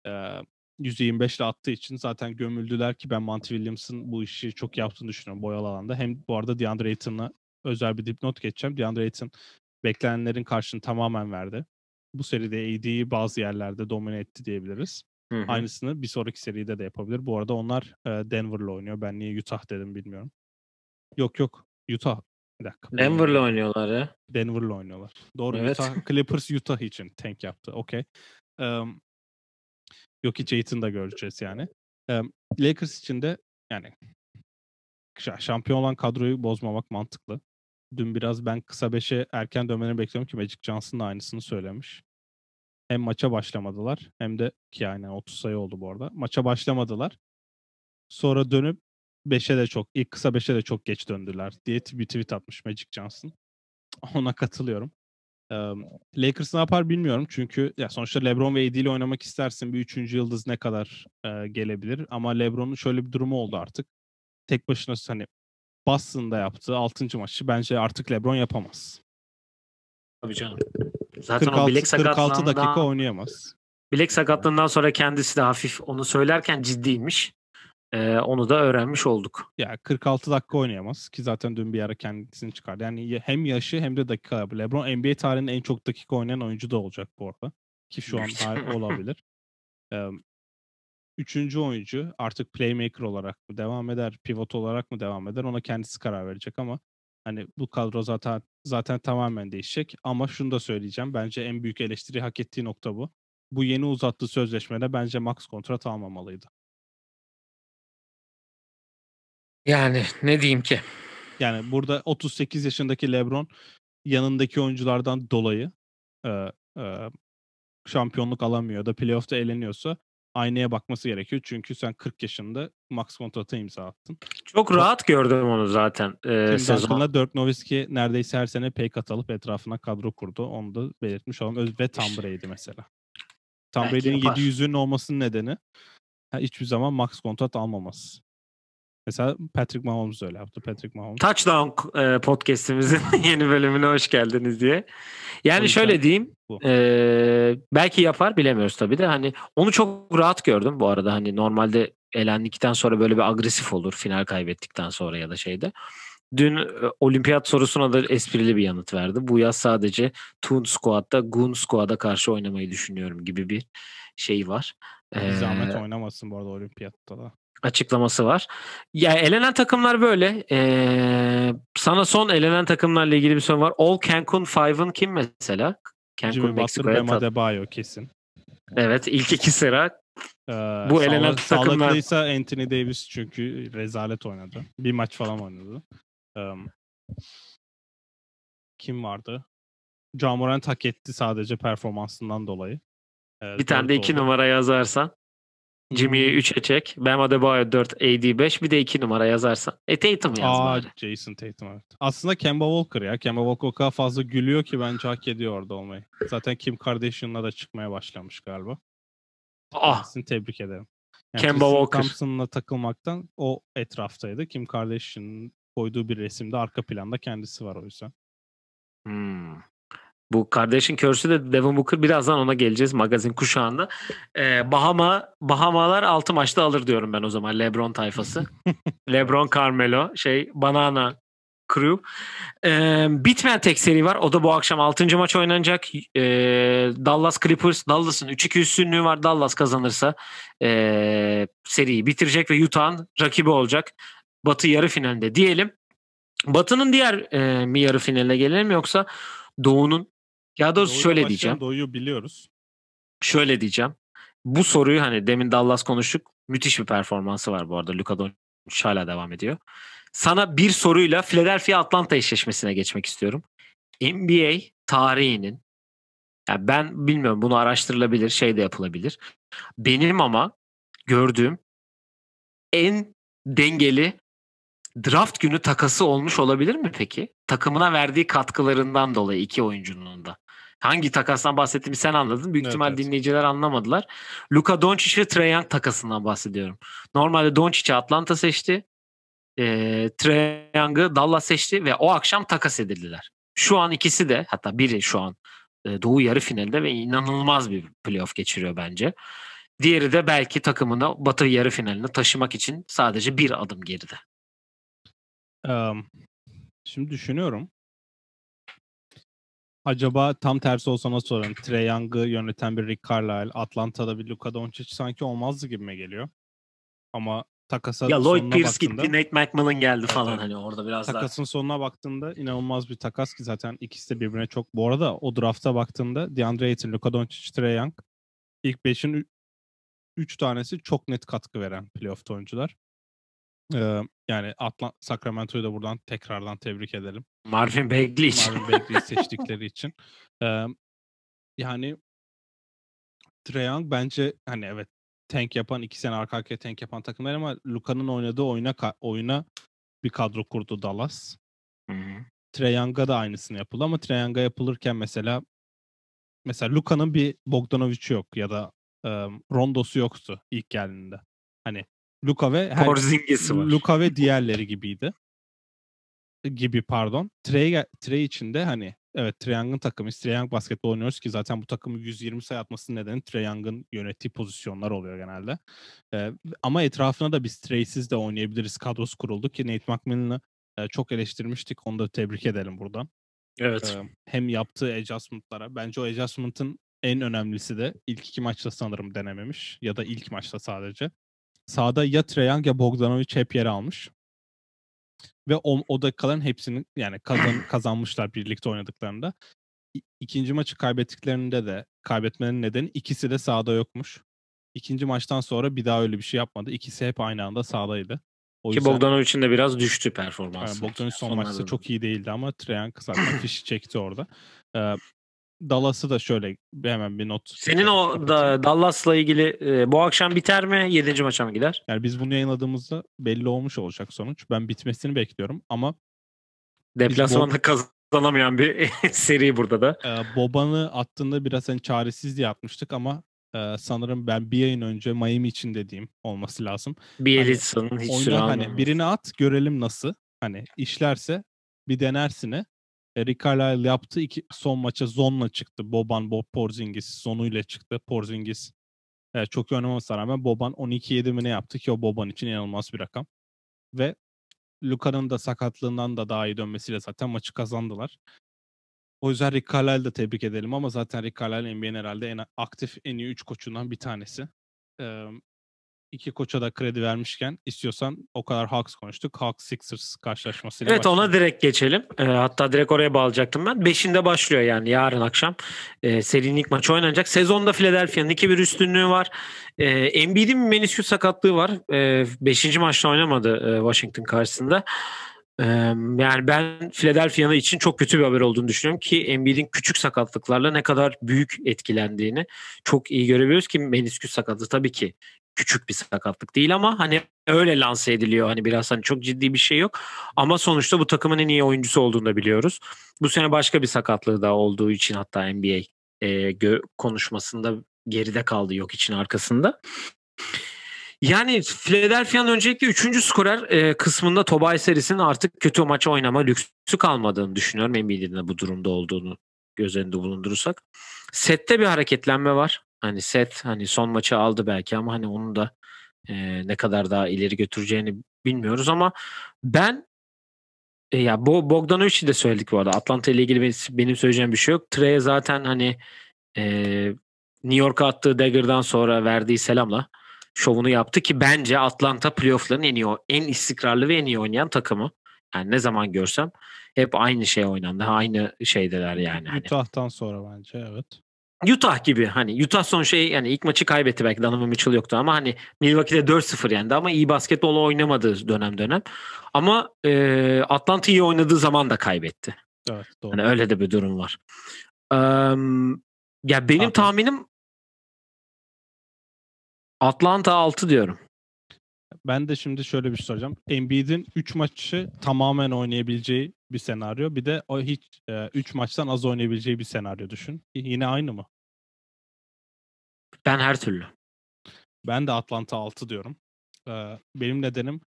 e, %25 ile attığı için zaten gömüldüler ki ben Monty Williams'ın bu işi çok yaptığını düşünüyorum boyalı alanda. Hem bu arada DeAndre Ayton'la özel bir dipnot geçeceğim. DeAndre Ayton beklenenlerin karşını tamamen verdi. Bu seride AD'yi bazı yerlerde domine etti diyebiliriz. Hı hı. Aynısını bir sonraki seride de yapabilir. Bu arada onlar Denver'la oynuyor. Ben niye Utah dedim bilmiyorum. Yok yok. Utah. Bir dakika. Denver'la oynuyorlar ya. Denver'la oynuyorlar. Doğru. Evet. Utah, <laughs> Clippers Utah için tank yaptı. Okey. Um, yok hiç Aiton da göreceğiz yani. Em, Lakers için de yani şa- şampiyon olan kadroyu bozmamak mantıklı. Dün biraz ben kısa beşe erken dönmelerini bekliyorum ki Magic Johnson da aynısını söylemiş. Hem maça başlamadılar hem de ki yani 30 sayı oldu bu arada. Maça başlamadılar. Sonra dönüp 5'e de çok, ilk kısa 5'e de çok geç döndüler diye bir tweet atmış Magic Johnson. <laughs> Ona katılıyorum. Eee, Lakers ne yapar bilmiyorum çünkü ya sonuçta LeBron ve AD ile oynamak istersin. Bir üçüncü yıldız ne kadar eee, gelebilir ama LeBron'un şöyle bir durumu oldu artık. Tek başına hani Boston'da yaptığı 6. maçı bence artık LeBron yapamaz. Tabii canım. Zaten 46, o bilek 46 dakika oynayamaz. bilek sakatlığından sonra kendisi de hafif onu söylerken ciddiymiş. Ee, onu da öğrenmiş olduk. Ya 46 dakika oynayamaz ki zaten dün bir ara kendisini çıkardı. Yani ya- hem yaşı hem de dakika. LeBron NBA tarihinin en çok dakika oynayan oyuncu da olacak bu arada. Ki şu an <laughs> olabilir. Eee, Üçüncü oyuncu artık playmaker olarak mı devam eder, pivot olarak mı devam eder ona kendisi karar verecek ama hani bu kadro zaten zaten tamamen değişecek. Ama şunu da söyleyeceğim. Bence en büyük eleştiri hak ettiği nokta bu. Bu yeni uzattığı sözleşmede bence max kontrat almamalıydı. Yani ne diyeyim ki? Yani burada 38 yaşındaki LeBron yanındaki oyunculardan dolayı e, e, şampiyonluk alamıyor da playoff'ta eleniyorsa aynaya bakması gerekiyor. Çünkü sen 40 yaşında max kontratı imza attın. Çok rahat gördüm onu zaten e, Tim sezon. Duncan'la Dirk Nowitzki neredeyse her sene pay cut alıp etrafına kadro kurdu. Onu da belirtmiş olalım. Öz- Ve Tom. Brady mesela. Tom Brady'nin yapar. 700'ünün olmasının nedeni ha, hiçbir zaman max kontrat almaması. Mesela Patrick Mahomes öyle yaptı. Patrick Mahomes. Touchdown e, podcast'imizin <laughs> yeni bölümüne hoş geldiniz diye. Yani şöyle diyeyim. bu. e, belki yapar bilemiyoruz tabii de hani onu çok rahat gördüm bu arada hani normalde elendikten sonra böyle bir agresif olur final kaybettikten sonra ya da şeyde. Dün e, olimpiyat sorusuna da esprili bir yanıt verdi. Bu yaz sadece Toon Squad'da Goon Squad'a karşı oynamayı düşünüyorum gibi bir şey var. Bir Ee, zahmet oynamasın bu arada olimpiyatta da. Açıklaması var. Ya elenen takımlar böyle. Ee, sana son elenen takımlarla ilgili bir soru var. All Cancun Five'ın kim mesela? Cancun Meksiko'ya Adebayo kesin. Evet ilk iki sıra. Ee, Bu elenen takımlar- Sağlıklıysa Anthony Davis çünkü rezalet oynadı. Bir maç falan oynadı. Ee, kim vardı? John Morant hak etti sadece performansından dolayı. Ee, Bir tane de iki oldu. numara yazarsan. Jimmy'yi Hmm. 3'e çek. Bam Adebayo 4, AD 5. Bir de 2 numara yazarsan. E Tatum yaz Aa, bari. Jason Tatum evet. Aslında Kemba Walker ya. Kemba Walker o kadar fazla gülüyor ki bence hak ediyor orada olmayı. Zaten Kim Kardashian'la da çıkmaya başlamış galiba. Ah Kendisini tebrik ederim. Kemba Tristan Walker. Thompson'la takılmaktan o etraftaydı. Kim Kardashian'ın koyduğu bir resimde arka planda kendisi var o yüzden. Hmm. Bu kardeşin körsü de Devin Booker birazdan ona geleceğiz magazin kuşağında. Ee, Bahama Bahamalar 6 maçta alır diyorum ben o zaman LeBron tayfası. <laughs> LeBron Carmelo şey Banana Crew. Ee, bitmeyen tek seri var. O da bu akşam 6. maç oynanacak. Ee, Dallas Clippers. Dallas'ın 3-2 üstünlüğü var. Dallas kazanırsa ee, seriyi bitirecek ve Utah'ın rakibi olacak. Batı yarı finalinde diyelim. Batı'nın diğer e, mi yarı finaline gelelim yoksa Doğu'nun ya doğrusu Doğu'yla şöyle diyeceğim. Doğu'yu biliyoruz. Şöyle diyeceğim. Bu soruyu hani demin Dallas konuştuk. Müthiş bir performansı var bu arada. Luka Doncic hala devam ediyor. sana bir soruyla Philadelphia Atlanta eşleşmesine geçmek istiyorum. NBA tarihinin yani ben bilmiyorum bunu araştırılabilir, şey de yapılabilir. Benim ama gördüğüm en dengeli draft günü takası olmuş olabilir mi peki? Takımına verdiği katkılarından dolayı iki oyuncunun da. Hangi takastan bahsettiğimi sen anladın. Büyük Evet, ihtimal evet. dinleyiciler anlamadılar. Luka Doncic ve Trae Young takasından bahsediyorum. Normalde Doncic'i Atlanta seçti. E, Trae Young'ı Dallas seçti ve o akşam takas edildiler. Şu an ikisi de hatta biri şu an e, Doğu yarı finalinde ve inanılmaz bir playoff geçiriyor bence. Diğeri de belki takımını Batı yarı finaline taşımak için sadece bir adım geride. Em, şimdi düşünüyorum. Acaba tam tersi olsa nasıl olur? Yani Trae Young'ı yöneten bir Rick Carlisle, Atlanta'da bir Luka Doncic sanki olmazdı gibime geliyor. Ama takasa Ya Lloyd Pierce baktığında, gitti, Nate McMillan geldi Evet, falan hani orada biraz daha. takasın sonuna baktığında inanılmaz bir takas ki zaten ikisi de birbirine çok. Bu arada o drafta baktığında DeAndre Ayton, Luka Doncic, Trae Young ilk 5'in 3 tanesi çok net katkı veren playoff oyuncular. Ee, yani Atlant Sacramento'yu da buradan tekrardan tebrik edelim. Marvin Bagley için. Marvin Bagley'i <laughs> seçtikleri için. Ee, yani Trae Young bence hani evet tank yapan iki sene arka arkaya tank yapan takımlar ama Luka'nın oynadığı oyuna oyuna bir kadro kurdu Dallas. Hı hı. Trae Young'a da aynısını yapıldı ama Trae Young'a yapılırken mesela mesela Luka'nın bir Bogdanovic'i yok ya da e, Rondo'su yoktu ilk geldiğinde. Hani Luka ve her, Porzingis'i var. Luka ve diğerleri gibiydi. Gibi pardon. Trey, Trey için de hani evet Trae Young'ın takımı. Trae Young basketbol oynuyoruz ki zaten bu takımı 120 sayı atmasının nedeni Trae Young'ın yönettiği pozisyonlar oluyor genelde. Ee, ama etrafına da biz Trey'siz de oynayabiliriz kadrosu kuruldu ki Nate McMillan'ı e, çok eleştirmiştik. Onu da tebrik edelim buradan. Evet. Ee, hem yaptığı adjustment'lara. Bence o adjustment'ın en önemlisi de ilk iki maçta sanırım denememiş. Ya da ilk maçta sadece. Sağda ya Trae Young ya Bogdanovic hep yer almış. Ve o, o dakikaların hepsini yani kazan, <clears throat> kazanmışlar birlikte oynadıklarında. İ- İkinci maçı kaybettiklerinde de kaybetmenin nedeni ikisi de sahada yokmuş. İkinci maçtan sonra bir daha öyle bir şey yapmadı. İkisi hep aynı anda sahadaydı. O Ki yüzden- Bogdanovic'in de biraz düştü performansı. yani Bogdanovic son Sonlarda maçta da. çok iyi değildi ama Trae zaten <clears throat> fişi çekti orada. Ee, Dallas'ı da şöyle hemen bir not. Senin o da Dallas'la ilgili e, bu akşam biter mi? 7. maça mı gider? Yani biz bunu yayınladığımızda belli olmuş olacak sonuç. Ben bitmesini bekliyorum ama Deplasmanda kazanamayan bir <laughs> seri burada da. e, Boban'ı attığında biraz hani çaresiz diye atmıştık ama e, sanırım ben bir yayın önce Miami için dediğim olması lazım. Bielitsa'nın hiç süre Oyna hani birini at görelim nasıl. Hani işlerse bir denersine. E, Rick Carlisle yaptı. iki, son maça Zon'la çıktı. Boban, Bob Porzingis Zon'uyla çıktı. Porzingis e, çok iyi oynamasına rağmen Boban 12-7 mi ne yaptı ki o Boban için inanılmaz bir rakam. Ve Luka'nın da sakatlığından da daha iyi dönmesiyle zaten maçı kazandılar. O yüzden Rick Carlisle'ı da tebrik edelim ama zaten Rick Carlisle NBA'nin herhalde en aktif en iyi 3 koçundan bir tanesi. Ee, iki koça da kredi vermişken istiyorsan o kadar Hawks konuştuk. Hawks Sixers karşılaşmasıyla Evet ona başlayalım. direkt geçelim. E, hatta direkt oraya bağlayacaktım ben. Beşinde başlıyor yani yarın akşam. E, serinin ilk maçı oynanacak. Sezonda Philadelphia'nın 2-1 üstünlüğü var. E, Embiid'in bir menisküs sakatlığı var. E, beşinci maçta oynamadı e, Washington karşısında. E, yani ben Philadelphia'nın için çok kötü bir haber olduğunu düşünüyorum ki Embiid'in küçük sakatlıklarla ne kadar büyük etkilendiğini çok iyi görebiliyoruz ki menisküs sakatlığı tabii ki küçük bir sakatlık değil ama hani öyle lanse ediliyor. Hani biraz hani çok ciddi bir şey yok. Ama sonuçta bu takımın en iyi oyuncusu olduğunu da biliyoruz. Bu sene başka bir sakatlığı da olduğu için hatta NBA e, konuşmasında geride kaldı yok için arkasında. Yani Philadelphia'nın öncelikle 3. skorer e, kısmında Tobias Harris'in artık kötü maç oynama lüksü kalmadığını düşünüyorum. Embiid'in de bu durumda olduğunu göz önünde bulundurursak. Sette bir hareketlenme var. Hani set hani son maçı aldı belki ama hani onun da e, ne kadar daha ileri götüreceğini bilmiyoruz ama ben e, ya bu Bogdanovic'i de söyledik bu arada. Atlanta ile ilgili benim, söyleyeceğim bir şey yok. Trey zaten hani e, New York'a attığı dagger'dan sonra verdiği selamla şovunu yaptı ki bence Atlanta playoff'ların en iyi en istikrarlı ve en iyi oynayan takımı. Yani ne zaman görsem hep aynı şey oynandı. Aynı şeydeler yani. Hani. Utah'tan sonra bence evet. Utah gibi hani Utah son şey yani ilk maçı kaybetti belki Donovan Mitchell yoktu ama hani Milwaukee'de 4-0 yendi ama iyi basketbol oynamadığı dönem dönem. Ama e, Atlanta iyi oynadığı zaman da kaybetti. Evet doğru. Hani öyle de bir durum var. Eee, ya benim Tahmin. tahminim Atlanta 6 diyorum. Ben de şimdi şöyle bir şey soracağım. Embiid'in 3 maçı tamamen oynayabileceği bir senaryo. Bir de o hiç 3 maçtan az oynayabileceği bir senaryo düşün. Yine aynı mı? Ben her türlü. Ben de Atlanta 6 diyorum. Ee, benim nedenim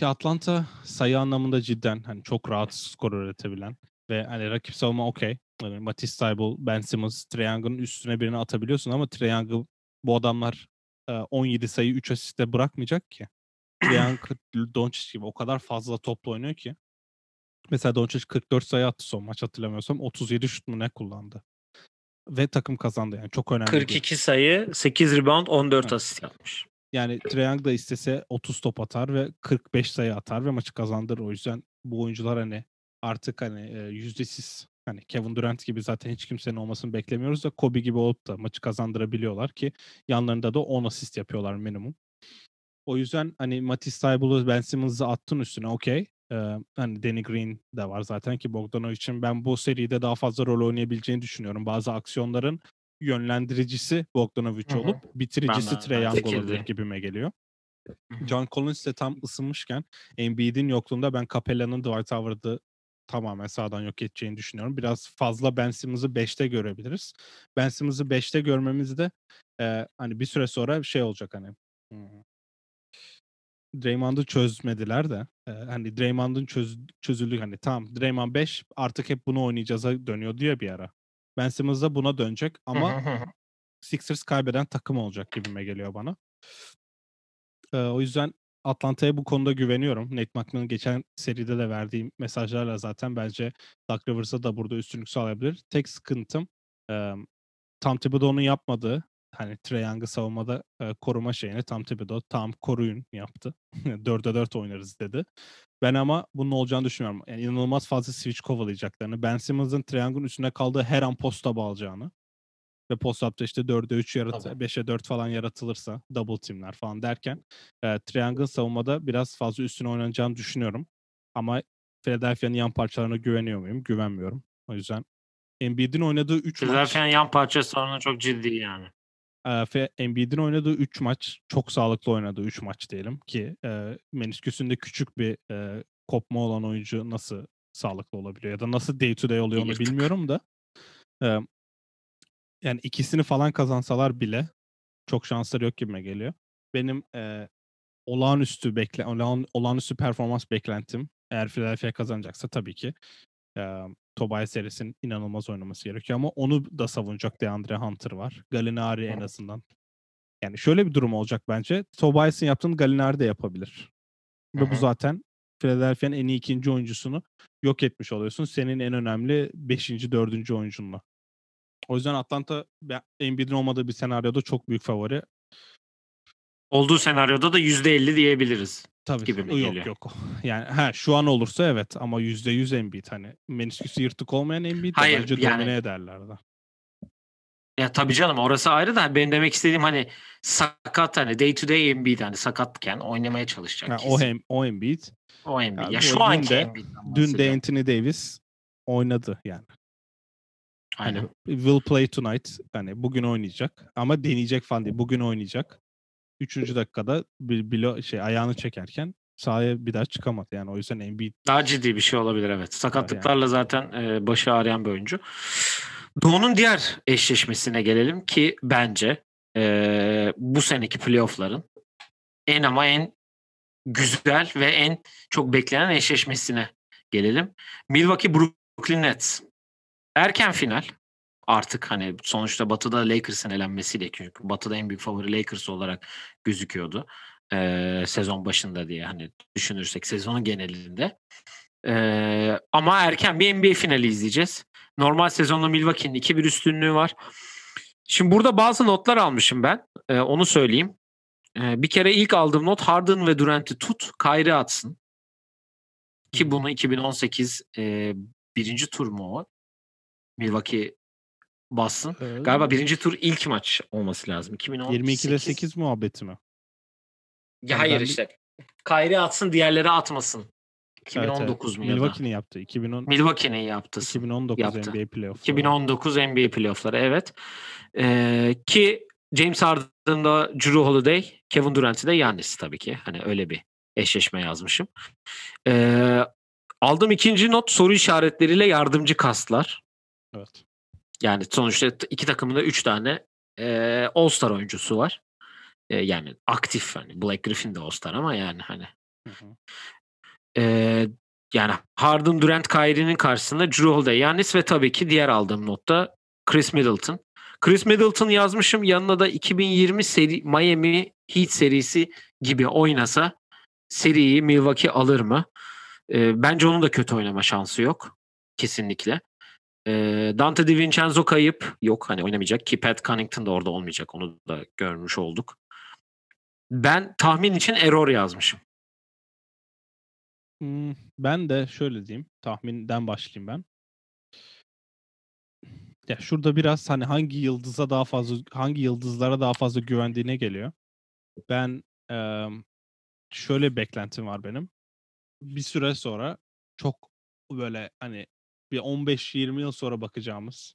ya Atlanta sayı anlamında cidden hani çok rahat skor üretebilen ve hani rakip savunma okey. Yani Matisse Thybulle, Ben Simmons, Young'ın üstüne birini atabiliyorsun ama Young'ı bu adamlar e, 17 sayı 3 asiste bırakmayacak ki. Young, Doncic gibi o kadar fazla topla oynuyor ki. Mesela Doncic 44 sayı attı son maç hatırlamıyorsam. 37 şut mu ne kullandı. Ve takım kazandı yani çok önemli. bir- 42 sayı, 8 rebound, 14 Evet. asist yapmış. Yani Young da istese 30 top atar ve 45 sayı atar ve maçı kazandırır. O yüzden bu oyuncular hani artık hani e, yüzdesiz hani Kevin Durant gibi zaten hiç kimsenin olmasını beklemiyoruz da Kobe gibi olup da maçı kazandırabiliyorlar ki yanlarında da 10 asist yapıyorlar minimum. O yüzden hani Matisse Thybulle'u Ben Simmons'ı attın üstüne okey. Ee, hani Danny Green de var zaten ki Bogdanovic'in ben bu seride daha fazla rol oynayabileceğini düşünüyorum. Bazı aksiyonların yönlendiricisi Bogdanovic Hı hı. olup bitiricisi aynı Young olabilir gibime geliyor. Hı hı. John Collins de tam ısınmışken Embiid'in yokluğunda ben Capella'nın Dwight Howard'ı tamamen sağdan yok edeceğini düşünüyorum. Biraz fazla Ben Simmons'ı 5'te görebiliriz. Ben Simmons'ı 5'te görmemiz de e, hani bir süre sonra şey olacak hani hmm, Draymond'u çözmediler de e, hani Draymond'un çöz, çözüldü hani tamam Draymond 5 artık hep bunu oynayacağız'a dönüyor diyor bir ara. Ben Simmons da buna dönecek ama. Sixers kaybeden takım olacak gibime geliyor bana. Ee, o yüzden Atlanta'ya bu konuda güveniyorum. Nate McMillan'ın geçen seride de verdiği mesajlarla zaten bence Doug Rivers'a da burada üstünlük sağlayabilir. Tek sıkıntım e, Tom Thibodeau'nun yapmadığı hani Trae Young'ı savunmada e, koruma şeyini Tom Thibodeau tam koruyun yaptı. <laughs> 4'e 4 oynarız dedi. Ben ama bunun olacağını düşünmüyorum. Yani inanılmaz fazla switch kovalayacaklarını. Ben Simmons'ın Trae Young'ın üstüne kaldığı her an posta bağlayacağını ve post-up'ta işte 4'e 3 yarat Tabii. 5'e 4 falan yaratılırsa double team'ler falan derken e, Triangle savunmada biraz fazla üstüne oynanacağını düşünüyorum. Ama Philadelphia'nın yan parçalarına güveniyor muyum? Güvenmiyorum. O yüzden Embiid'in oynadığı 3 maç Philadelphia'nın yan parça sorunu çok ciddi yani. Embiid'in oynadığı 3 maç çok sağlıklı oynadığı 3 maç diyelim ki e, menisküsünde küçük bir e, kopma olan oyuncu nasıl sağlıklı olabiliyor ya da nasıl day to day oluyor onu bilmiyorum da e, yani ikisini falan kazansalar bile çok şansları yok gibime geliyor. Benim e, olağanüstü bekle olağan, olağanüstü performans beklentim eğer Philadelphia kazanacaksa tabii ki e, Tobias Harris'in inanılmaz oynaması gerekiyor ama onu da savunacak DeAndre Hunter var. Gallinari en azından. Yani şöyle bir durum olacak bence. Tobias'ın yaptığını Gallinari de yapabilir. Ve bu zaten Philadelphia'nın en iyi ikinci oyuncusunu yok etmiş oluyorsun. Senin en önemli beşinci, dördüncü oyuncunla. O yüzden Atlanta Embiid'in olmadığı bir senaryoda çok büyük favori. Olduğu senaryoda da %50 diyebiliriz. Tabii. gibi mi yok geliyor? yok. <laughs> Yani ha şu an olursa evet ama yüzde yüz Embiid hani menisküsü yırtık olmayan Embiid Hayır, bence yani- domine ederler de. Ya tabii canım orası ayrı da benim demek istediğim hani sakat hani day to day Embiid hani sakatken oynamaya çalışacak. Ha, kesin. o hem o Embiid. o Embiid. Ya Ya, şu anki de- Dün de. Anthony Davis oynadı yani. Aynen. Hani will play tonight. Hani bugün oynayacak ama deneyecek falan değil. Bugün oynayacak. Üçüncü dakikada bir bilo şey ayağını çekerken sahaya bir daha çıkamadı. Yani o yüzden Embiid Daha ciddi bir şey olabilir evet. Sakatlıklarla zaten e, başı ağrıyan bir oyuncu. Doğu'nun diğer eşleşmesine gelelim ki bence e, bu seneki playoff'ların en ama en güzel ve en çok beklenen eşleşmesine gelelim. Milwaukee Brooklyn Nets. Erken final artık hani sonuçta Batı'da Lakers'ın elenmesiyle çünkü Batı'da en büyük favori Lakers olarak gözüküyordu. e, sezon başında diye hani düşünürsek sezonun genelinde. E, ama erken bir NBA finali izleyeceğiz. Normal sezonda Milwaukee'nin 2-1 üstünlüğü var. Şimdi burada bazı notlar almışım ben. E, onu söyleyeyim. E, bir kere ilk aldığım not Harden ve Durant'i tut, Kyrie atsın. Ki bunu 2018 e, birinci tur mu o? Milwaukee Boston. Ee, Galiba birinci tur ilk maç olması lazım. 2018. 22'de 8 muhabbeti mi? Ya hayır ben işte. Kyrie atsın diğerleri atmasın. Evet, evet. 2019 mu ya da? Milwaukee'nin yaptı. 2010 Milwaukee'nin yaptı. 2019 yaptı. NBA playoff'ları. 2019 NBA playoffları evet. Ee, ki James Harden'da Drew Holiday, Kevin Durant'i de Giannis tabii ki. Hani öyle bir eşleşme yazmışım. Ee, aldığım ikinci not soru işaretleriyle yardımcı kastlar. Evet. Yani sonuçta iki takımın da üç tane e, All-Star oyuncusu var. E, yani aktif hani Black Griffin de All-Star ama yani hani Hı hı. e, yani Harden, Durant, Kyrie'nin karşısında Drew Holiday, Giannis ve tabii ki diğer aldığım notta Chris Middleton. Chris Middleton yazmışım. Yanına da 2020 seri Miami Heat serisi gibi oynasa seriyi Milwaukee alır mı? E, bence onun da kötü oynama şansı yok. Kesinlikle. E, Dante DiVincenzo kayıp. Yok hani oynamayacak ki Pat Connaughton da orada olmayacak. Onu da görmüş olduk. Ben tahmin için error yazmışım. Hmm, ben de şöyle diyeyim. Tahminden başlayayım ben. Ya şurada biraz hani hangi yıldıza daha fazla hangi yıldızlara daha fazla güvendiğine geliyor. Ben eee, şöyle bir beklentim var benim. Bir süre sonra çok böyle hani bir 15-20 yıl sonra bakacağımız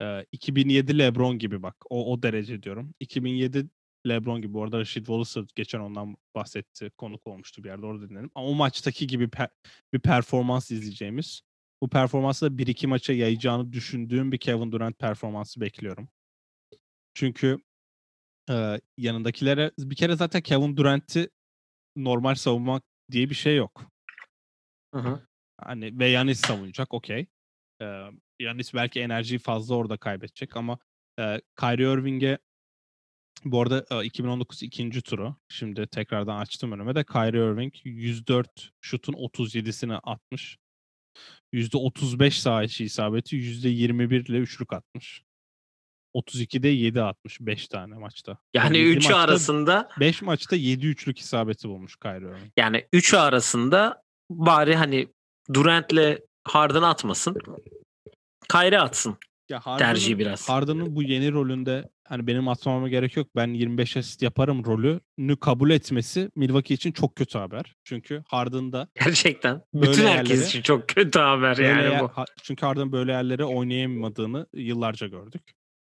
eee, 2007 LeBron gibi bak. O o derece diyorum. 2007 LeBron gibi. Bu arada Rashid Wallace geçen ondan bahsetti. Konuk olmuştu bir yerde orada dinledim. Ama o maçtaki gibi pe- bir performans izleyeceğimiz. Bu performansı da 1-2 maça yayacağını düşündüğüm bir Kevin Durant performansı bekliyorum. Çünkü e, yanındakilere bir kere zaten Kevin Durant'i normal savunmak diye bir şey yok. Hı hı. Hani ve Yanis savunacak okey. Ee, Yanis belki enerjiyi fazla orada kaybedecek ama e, Kyrie Irving'e bu arada e, 2019 ikinci turu. Şimdi tekrardan açtım önüme de Kyrie Irving 104 şutun 37'sini atmış. %35 sağ içi isabeti, %21 ile üçlük atmış. 32'de 7 atmış 5 tane maçta. Yani Yedi üçü maçta- arasında 5 maçta 7 üçlük isabeti bulmuş Kyrie Irving. yani üçü arasında bari hani Durant'le Harden atmasın. Kyrie atsın. Ya Tercihi Harden'ın- biraz. Harden'ın bu yeni rolünde hani benim atmama gerek yok. Ben 25 asist yaparım rolünü kabul etmesi Milwaukee için çok kötü haber. Çünkü Harden'da Gerçekten. Bütün herkes yerlere- için çok kötü haber yani yer- bu. çünkü Harden böyle yerlere oynayamadığını yıllarca gördük.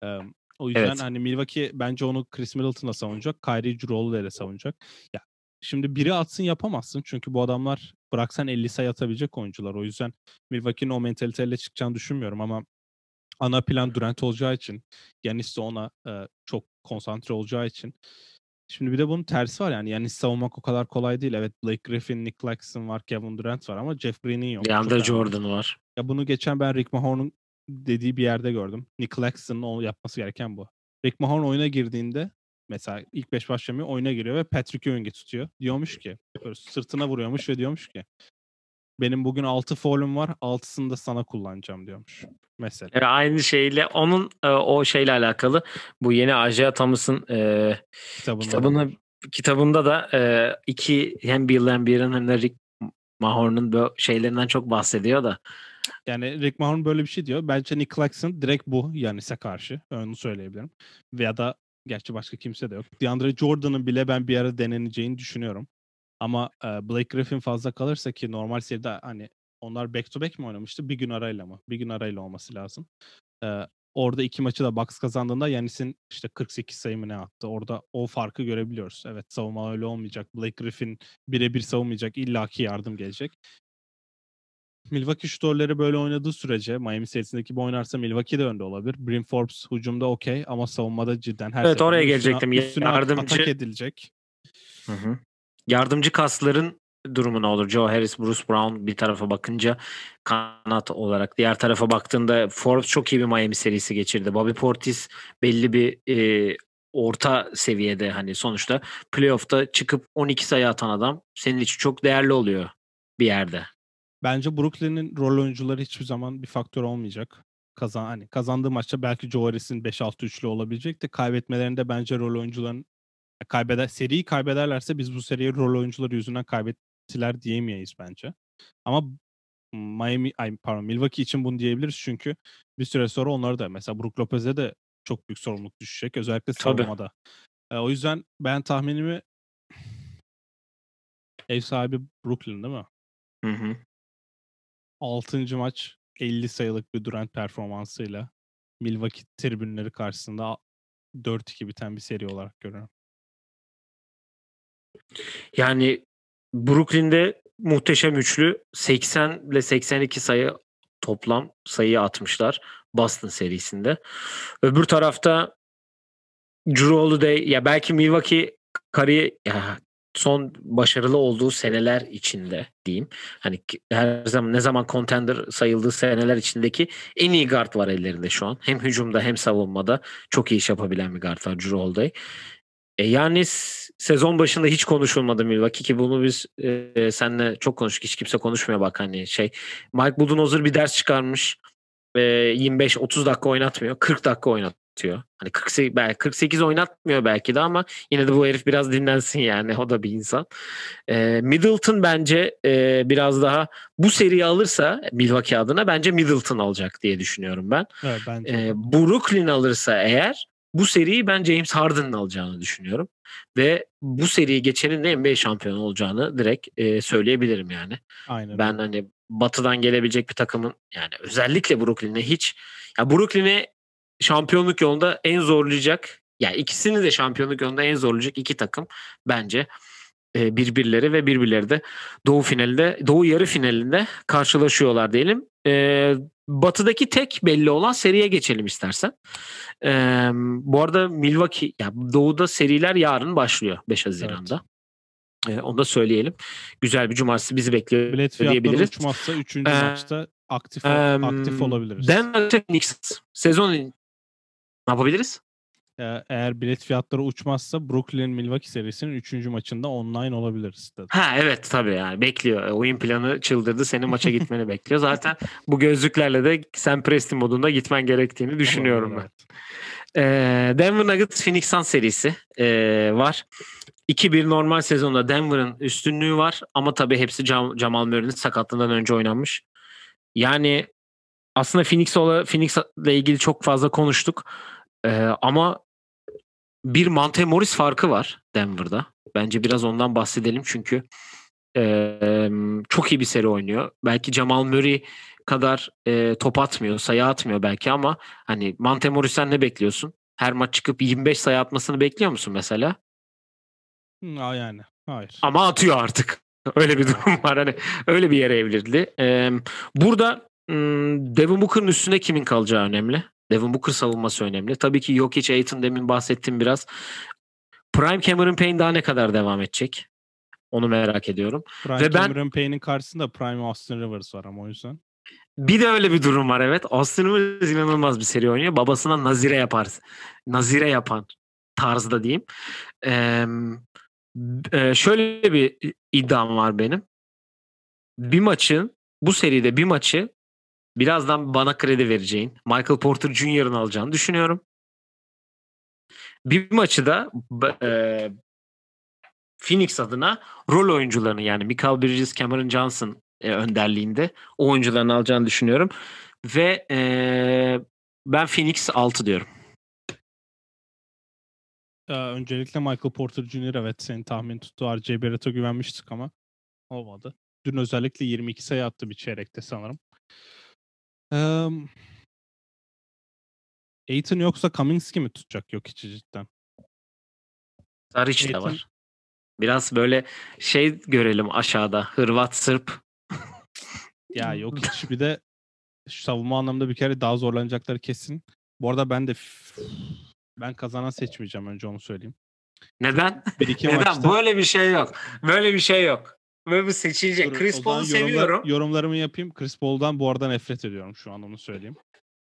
Ee, o yüzden Evet. hani Milwaukee bence onu Chris Middleton'la savunacak. Kyrie Drew savunacak. Ya şimdi biri atsın yapamazsın. Çünkü bu adamlar bıraksan 50 sayı atabilecek oyuncular. O yüzden Milwaukee'nin o mentaliteyle çıkacağını düşünmüyorum ama ana plan Durant olacağı için Giannis de ona e, çok konsantre olacağı için Şimdi bir de bunun tersi var yani. Yani savunmak o kadar kolay değil. Evet Blake Griffin, Nick Claxton var, Kevin Durant var ama Jeff Green'in yok. Önemli. Jordan var. Ya bunu geçen ben Rick Mahorn'un dediği bir yerde gördüm. Nick Claxton'ın yapması gereken bu. Rick Mahorn oyuna girdiğinde mesela ilk beş başlamıyor oyuna giriyor ve Patrick Ewing'i tutuyor. Diyormuş ki böyle sırtına vuruyormuş ve diyormuş ki benim bugün 6 foul'üm var 6'sını da sana kullanacağım diyormuş. Mesela. E, aynı şeyle onun e, o şeyle alakalı bu yeni Isaiah Thomas'ın e, Kitabında. kitabını kitabında da e, iki hem Bill Lambier'in hem de Rick Mahorn'un şeylerinden çok bahsediyor da. Yani Rick Mahorn böyle bir şey diyor. Bence Nick Claxton direkt bu Yanis'e karşı. Onu söyleyebilirim. Veya da gerçi başka kimse de yok. DeAndre Jordan'ın bile ben bir ara deneneceğini düşünüyorum. Ama e, Blake Griffin fazla kalırsa ki normal seride hani onlar back to back mi oynamıştı? Bir gün arayla mı? Bir gün arayla olması lazım. E, orada iki maçı da Bucks kazandığında Yanis'in işte 48 sayı mı ne attı? Orada o farkı görebiliyoruz. Evet savunma öyle olmayacak. Blake Griffin birebir savunmayacak. illaki yardım gelecek. Milwaukee şutörleri böyle oynadığı sürece Miami serisindeki gibi oynarsa Milwaukee de önde olabilir. Brim Forbes hücumda okey ama savunmada cidden her Evet, oraya üstüne- gelecektim. Üstüne Yardımcı- atak edilecek. Hı hı. Yardımcı kasların durumu ne olur? Joe Harris, Bruce Brown bir tarafa bakınca kanat olarak. Diğer tarafa baktığında Forbes çok iyi bir Miami serisi geçirdi. Bobby Portis belli bir e, orta seviyede hani sonuçta playoff'ta çıkıp 12 sayı atan adam senin için çok değerli oluyor bir yerde. Bence Brooklyn'in rol oyuncuları hiçbir zaman bir faktör olmayacak. Kazan hani kazandığı maçta belki Joe Harris'in 5-6 üçlü olabilecek de kaybetmelerinde bence rol oyuncuların kaybeder seriyi kaybederlerse biz bu seriyi rol oyuncuları yüzünden kaybettiler diyemeyiz bence. Ama Miami, ay pardon Milwaukee için bunu diyebiliriz çünkü bir süre sonra onları da mesela Brook Lopez'e de çok büyük sorumluluk düşecek özellikle savunmada. E, o yüzden ben tahminimi ev sahibi Brooklyn değil mi? Hı hı. 6. maç 50 sayılık bir Durant performansıyla Milwaukee tribünleri karşısında 4-2 biten bir seri olarak görüyorum. Yani Brooklyn'de muhteşem üçlü 80 ile 82 sayı toplam sayı atmışlar Boston serisinde. Öbür tarafta Drew Holiday ya belki Milwaukee kariyer son başarılı olduğu seneler içinde diyeyim. Hani her zaman ne zaman contender sayıldığı seneler içindeki en iyi guard var ellerinde şu an. Hem hücumda hem savunmada çok iyi iş yapabilen bir guard var Drew Holiday. E yani sezon başında hiç konuşulmadı Milwaukee ki bunu biz e, seninle çok konuştuk. Hiç kimse konuşmuyor bak hani şey. Mike Budenholzer bir ders çıkarmış. E, 25-30 dakika oynatmıyor. 40 dakika oynatıyor. Hani 48, belki 48 oynatmıyor belki de ama yine de bu herif biraz dinlensin yani. <laughs> O da bir insan. E, Middleton bence e, biraz daha bu seriyi alırsa Milwaukee adına bence Middleton alacak diye düşünüyorum ben. Evet bence. E. Brooklyn alırsa eğer bu seriyi ben James Harden'ın alacağını düşünüyorum. Ve bu seriyi geçenin de NBA şampiyonu olacağını direkt e, söyleyebilirim yani. Aynen. Ben hani batıdan gelebilecek bir takımın yani özellikle Brooklyn'e hiç ya Brooklyn'e şampiyonluk yolunda en zorlayacak yani ikisini de şampiyonluk yolunda en zorlayacak iki takım bence e, birbirleri ve birbirleri de Doğu finalinde Doğu yarı finalinde karşılaşıyorlar diyelim. E, batıdaki tek belli olan seriye geçelim istersen. E, bu arada Milwaukee ya Doğu'da seriler yarın başlıyor 5 Haziran'da. E, onu da söyleyelim. Güzel bir cumartesi bizi bekliyor Bilet diyebiliriz. uçmazsa 3. Ee, maçta aktif Em, aktif olabiliriz. Denver Phoenix sezon ne yapabiliriz? Eğer bilet fiyatları uçmazsa Brooklyn Milwaukee serisinin 3. maçında online olabiliriz dedi. Ha evet tabii yani bekliyor. E, Oyun planı çıldırdı. Senin maça <laughs> gitmeni bekliyor. Zaten bu gözlüklerle de sen Preston modunda gitmen gerektiğini düşünüyorum ben. Ee, Denver Nuggets Phoenix Suns serisi ee, var. 2-1 normal sezonda Denver'ın üstünlüğü var ama tabii hepsi Cam- Jamal Murray'nin sakatlığından önce oynanmış. Yani aslında Phoenix Phoenix'le ilgili çok fazla konuştuk. Ee, ama bir Monte Morris farkı var Denver'da. Bence biraz ondan bahsedelim çünkü ee, çok iyi bir seri oynuyor. Belki Jamal Murray kadar e, top atmıyor, sayı atmıyor belki ama hani Monte Morris'ten ne bekliyorsun? Her maç çıkıp 25 sayı atmasını bekliyor musun mesela? Hı, aa, yani hayır. Ama atıyor artık. <laughs> Öyle bir durum var. Hani öyle bir yere evrildi. Ee, burada hmm, Devin Booker'ın üstünde kimin kalacağı önemli. Devin Booker savunması önemli. Tabii ki Jokic, Aiton demin bahsettim biraz. Prime Cameron Payne daha ne kadar devam edecek? Onu merak ediyorum. Prime ve ben- Cameron Payne'in karşısında Prime Austin Rivers var ama o yüzden. Bir de öyle bir durum var evet. Austin Rivers inanılmaz bir seri oynuyor. Babasına nazire yapar. Nazire yapan tarzda diyeyim. Ee, şöyle bir iddiam var benim. Bir maçın bu seride bir maçı birazdan bana kredi vereceğin Michael Porter Jr.'ın alacağını düşünüyorum. Bir maçı da e, Phoenix adına rol oyuncularını yani Michael Bridges, Cameron Johnson e, önderliğinde o oyuncuların alacağını düşünüyorum. Ve e, ben Phoenix 6 diyorum. Ee, öncelikle Michael Porter Jr. evet senin tahmin tuttu. RJ Barrett'a güvenmiştik ama olmadı. Dün özellikle 22 sayı attı bir çeyrekte sanırım. Ee, Aiton yoksa Kaminski mi tutacak yok içi cidden? Saric de var. Biraz böyle şey görelim aşağıda. Hırvat, Sırp. <laughs> Ya yok hiç bir de şu savunma anlamında bir kere daha zorlanacakları kesin. Bu arada ben de ben kazanan seçmeyeceğim önce onu söyleyeyim. Neden? Bir iki <laughs> Neden? maçta Böyle bir şey yok. Böyle bir şey yok. Böyle bir seçilecek. Dur, Chris Paul'u seviyorum. yorumlarımı yapayım. Chris Paul'dan bu arada nefret ediyorum şu an onu söyleyeyim.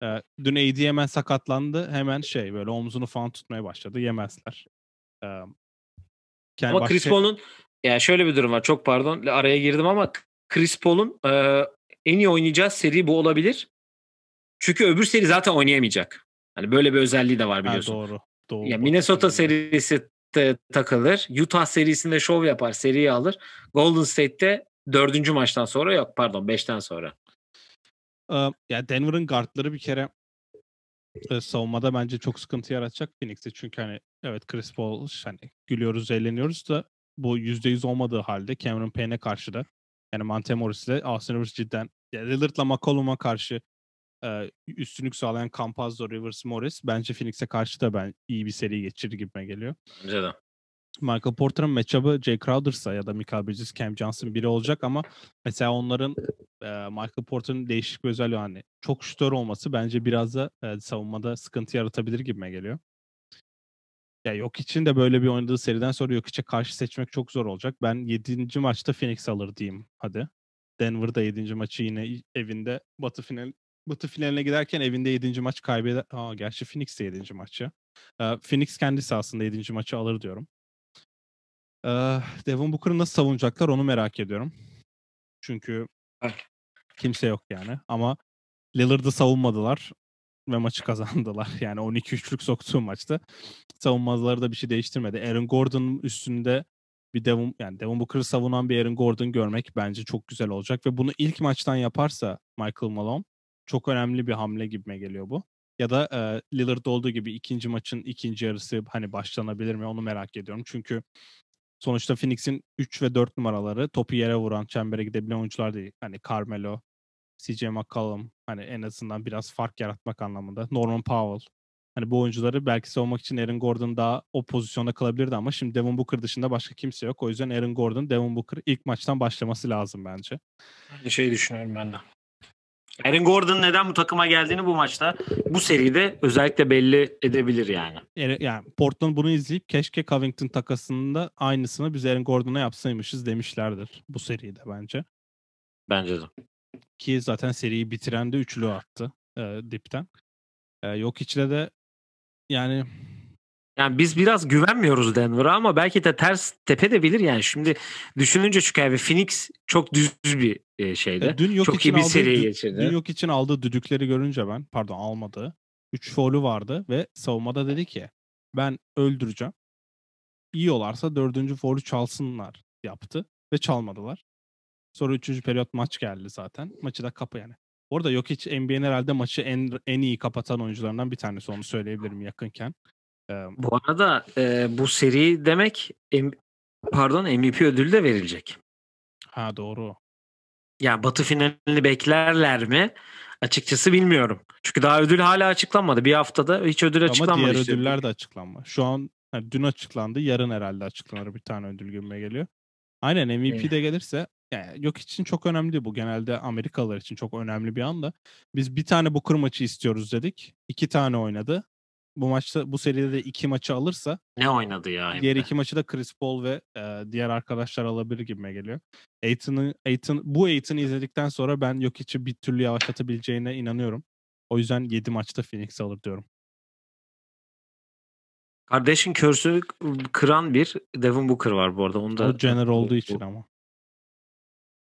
Ee, dün AD hemen sakatlandı. Hemen şey böyle omzunu falan tutmaya başladı. Yemezler. Ee, kendi Ama başka- Chris Paul'un ya şöyle bir durum var. Çok pardon araya girdim ama Chris Paul'un e, en iyi oynayacağı seri bu olabilir. Çünkü öbür seri zaten oynayamayacak. Hani böyle bir özelliği de var Ha, biliyorsun. doğru. doğru. Ya Minnesota hatırlıyorum. serisi de takılır. Utah serisinde şov yapar, seriyi alır. Golden State'te Dördüncü maçtan sonra yok pardon beşten sonra. Ya Denver'ın guardları bir kere savunmada bence çok sıkıntı yaratacak Phoenix'e. Çünkü hani evet Chris Paul hani gülüyoruz, eğleniyoruz da bu %100 olmadığı halde Cameron Payne'e karşı da yani Monte Morris ile Austin Rivers cidden yani Lillard'la McCollum'a karşı e, üstünlük sağlayan Campazzo, Rivers, Morris bence Phoenix'e karşı da ben iyi bir seri geçirir gibime geliyor. Bence de. Michael Porter'ın matchup'ı Jay Crowder'sa ya da Michael Bridges, Cam Johnson biri olacak ama mesela onların e, Michael Porter'ın değişik bir özelliği hani çok şutör olması bence biraz da e, savunmada sıkıntı yaratabilir gibime geliyor. Ya yok için de böyle bir oynadığı seriden sonra yok içe karşı seçmek çok zor olacak. Ben 7. maçta Phoenix alır diyeyim hadi. Denver'da 7. maçı yine evinde Batı final Batı finaline giderken evinde 7. maç kaybeder. Aa gerçi Phoenix de 7. maçı. Ee, Phoenix kendisi aslında 7. maçı alır diyorum. Ee, Devon Booker'ı nasıl savunacaklar onu merak ediyorum. Çünkü kimse yok yani. Ama Lillard'ı savunmadılar ve maçı kazandılar. <laughs> Yani 12-3'lük soktuğu maçta savunmaları da bir şey değiştirmedi. Aaron Gordon'un üstünde bir Devon yani Devon Booker'ı savunan bir Aaron Gordon görmek bence çok güzel olacak ve bunu ilk maçtan yaparsa Michael Malone çok önemli bir hamle gibime geliyor bu. Ya da e, Lillard olduğu gibi ikinci maçın ikinci yarısı hani başlanabilir mi onu merak ediyorum. Çünkü sonuçta Phoenix'in 3 ve 4 numaraları topu yere vuran, çembere gidebilen oyuncular değil. Hani Carmelo, CJ McCollum hani en azından biraz fark yaratmak anlamında. Norman Powell. Hani bu oyuncuları belki savunmak için Aaron Gordon daha o pozisyonda kalabilirdi ama şimdi Devin Booker dışında başka kimse yok. O yüzden Aaron Gordon, Devin Booker ilk maçtan başlaması lazım bence. Aynı şeyi düşünüyorum ben de. Aaron Gordon neden bu takıma geldiğini bu maçta bu seride özellikle belli edebilir yani. Yani Portland bunu izleyip keşke Covington takasında aynısını biz Aaron Gordon'a yapsaymışız demişlerdir bu seride bence. Bence de. Ki zaten seriyi bitiren de üçlü attı e, dipten. E, yok içle de yani yani biz biraz güvenmiyoruz Denver'a ama belki de ters tepe de bilir yani. Şimdi düşününce çünkü abi Phoenix çok düz bir e, şeyde. Ya dün yok çok iyi bir seri geçirdi. Dün yok için aldığı düdükleri görünce ben pardon almadı. 3 foul'ü vardı ve savunmada dedi ki ben öldüreceğim. İyi olarsa dördüncü foul'ü çalsınlar yaptı ve çalmadılar. Sonra üçüncü periyot maç geldi zaten. Maçı da kapı yani. Orada yok hiç NBA'nin herhalde maçı en en iyi kapatan oyuncularından bir tanesi onu söyleyebilirim yakınken. Bu arada e, bu seri demek M- pardon MVP ödülü de verilecek. Ha doğru. Yani Batı finalini beklerler mi? Açıkçası bilmiyorum. Çünkü daha ödül hala açıklanmadı. Bir haftada hiç ödül açıklanmadı. Ama diğer işte. ödüller de açıklanma. Şu an yani dün açıklandı. Yarın herhalde açıklanır bir tane ödül gibime geliyor. Aynen MVP de gelirse yani yok için çok önemli bu. Genelde Amerikalılar için çok önemli bir anda. Biz bir tane Booker maçı istiyoruz dedik. İki tane oynadı bu maçta bu seride de iki maçı alırsa ne oynadı ya? Diğer iki maçı da Chris Paul ve e, diğer arkadaşlar alabilir gibime geliyor. Aiton'u Aiton bu Aiton'u izledikten sonra ben yok içi bir türlü yavaşlatabileceğine inanıyorum. O yüzden 7 maçta Phoenix alır diyorum. Kardeşin körsü kıran bir Devin Booker var bu arada. Onu da o Jenner olduğu için ama.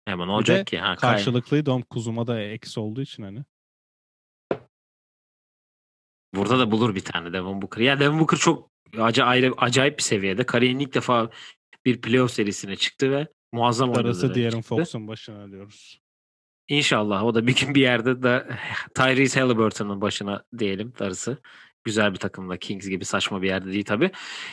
Hemen olacak ki. Ha, karşılıklı Dom Kuzuma da eksi olduğu için hani. Burada da bulur bir tane Devin Booker. Ya Devin Booker çok acayip, acayip bir seviyede. Kariyerin ilk defa bir playoff serisine çıktı ve muazzam oynadı. Darısı De'Aaron Fox'un başına diyoruz. İnşallah o da bir gün bir yerde de <laughs> Tyrese Halliburton'un başına diyelim darısı. Güzel bir takımda Kings gibi saçma bir yerde değil tabii.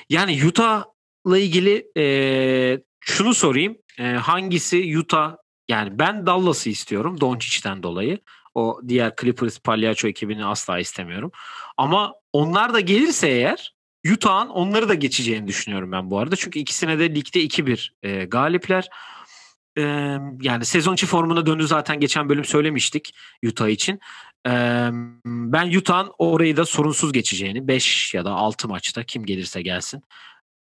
Yani Utah'la ilgili e, şunu sorayım. E, hangisi Utah yani ben Dallas'ı istiyorum Doncic'ten dolayı. O diğer Clippers palyaço ekibini asla istemiyorum. Ama onlar da gelirse eğer Utah'ın onları da geçeceğini düşünüyorum ben bu arada. Çünkü ikisine de ligde 2-1 e, galipler. E, yani sezon içi formuna döndü zaten geçen bölüm söylemiştik Utah için. E, ben Utah'ın orayı da sorunsuz geçeceğini 5 ya da 6 maçta kim gelirse gelsin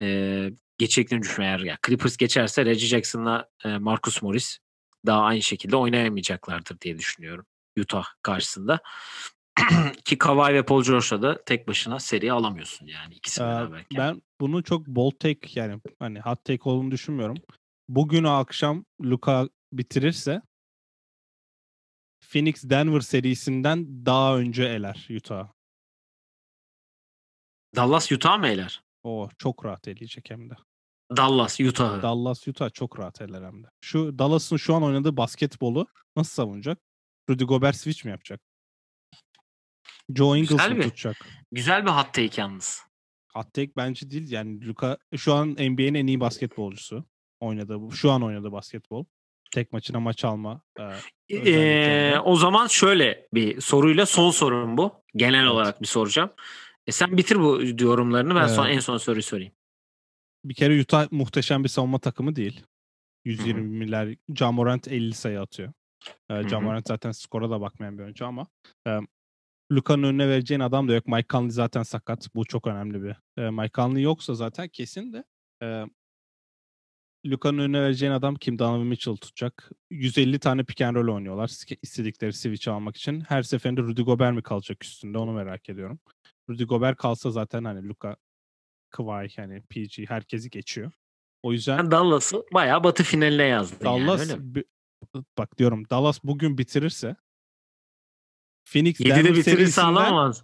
e, geçeceklerini düşünüyorum. Eğer yani Clippers geçerse Reggie Jackson'la e, Marcus Morris daha aynı şekilde oynayamayacaklardır diye düşünüyorum. Utah karşısında. <clears throat> Ki Kawhi ve Paul George'la da tek başına seri alamıyorsun yani ikisi ee, beraberken. Ben bunu çok bold take yani hani hot take olduğunu düşünmüyorum. Bugün akşam Luka bitirirse Phoenix Denver serisinden daha önce eler Utah. Dallas Utah mı eler? O çok rahat eleyecek hem de. Dallas, Utah'ı. Dallas, Utah çok rahat eller hem de. Şu Dallas'ın şu an oynadığı basketbolu nasıl savunacak? Rudy Gobert switch mi yapacak? Joe Ingles Güzel mı bir- tutacak? Güzel bir hot take yalnız. Hot take bence değil. Yani Luka şu an NBA'nin en iyi basketbolcusu. Oynadığı, şu an oynadığı basketbol. Tek maçına maç alma. e, Ee, o zaman şöyle bir soruyla son sorum bu. Genel Evet. olarak bir soracağım. E sen bitir bu yorumlarını ben son Evet. en son soruyu sorayım. bir kere Utah muhteşem bir savunma takımı değil. 120 Hı hı. milyar. Jamorant 50 sayı atıyor. Ee, hı. Jamorant zaten skora da bakmayan bir oyuncu ama e, Luka'nın önüne vereceğin adam da yok. Mike Conley zaten sakat. Bu çok önemli bir. E, Mike Conley yoksa zaten kesin de e, Luka'nın önüne vereceğin adam kim? Donovan Mitchell tutacak. 150 tane pick and roll oynuyorlar. istedikleri switch almak için. Her seferinde Rudy Gobert mi kalacak üstünde onu merak ediyorum. Rudy Gobert kalsa zaten hani Luka, Kawhi yani PG herkesi geçiyor. O yüzden Ben Dallas'ı bayağı batı finaline yazdın yani Dallas bi- bak diyorum Dallas bugün bitirirse Phoenix 7'de Denver bitirirse alamaz.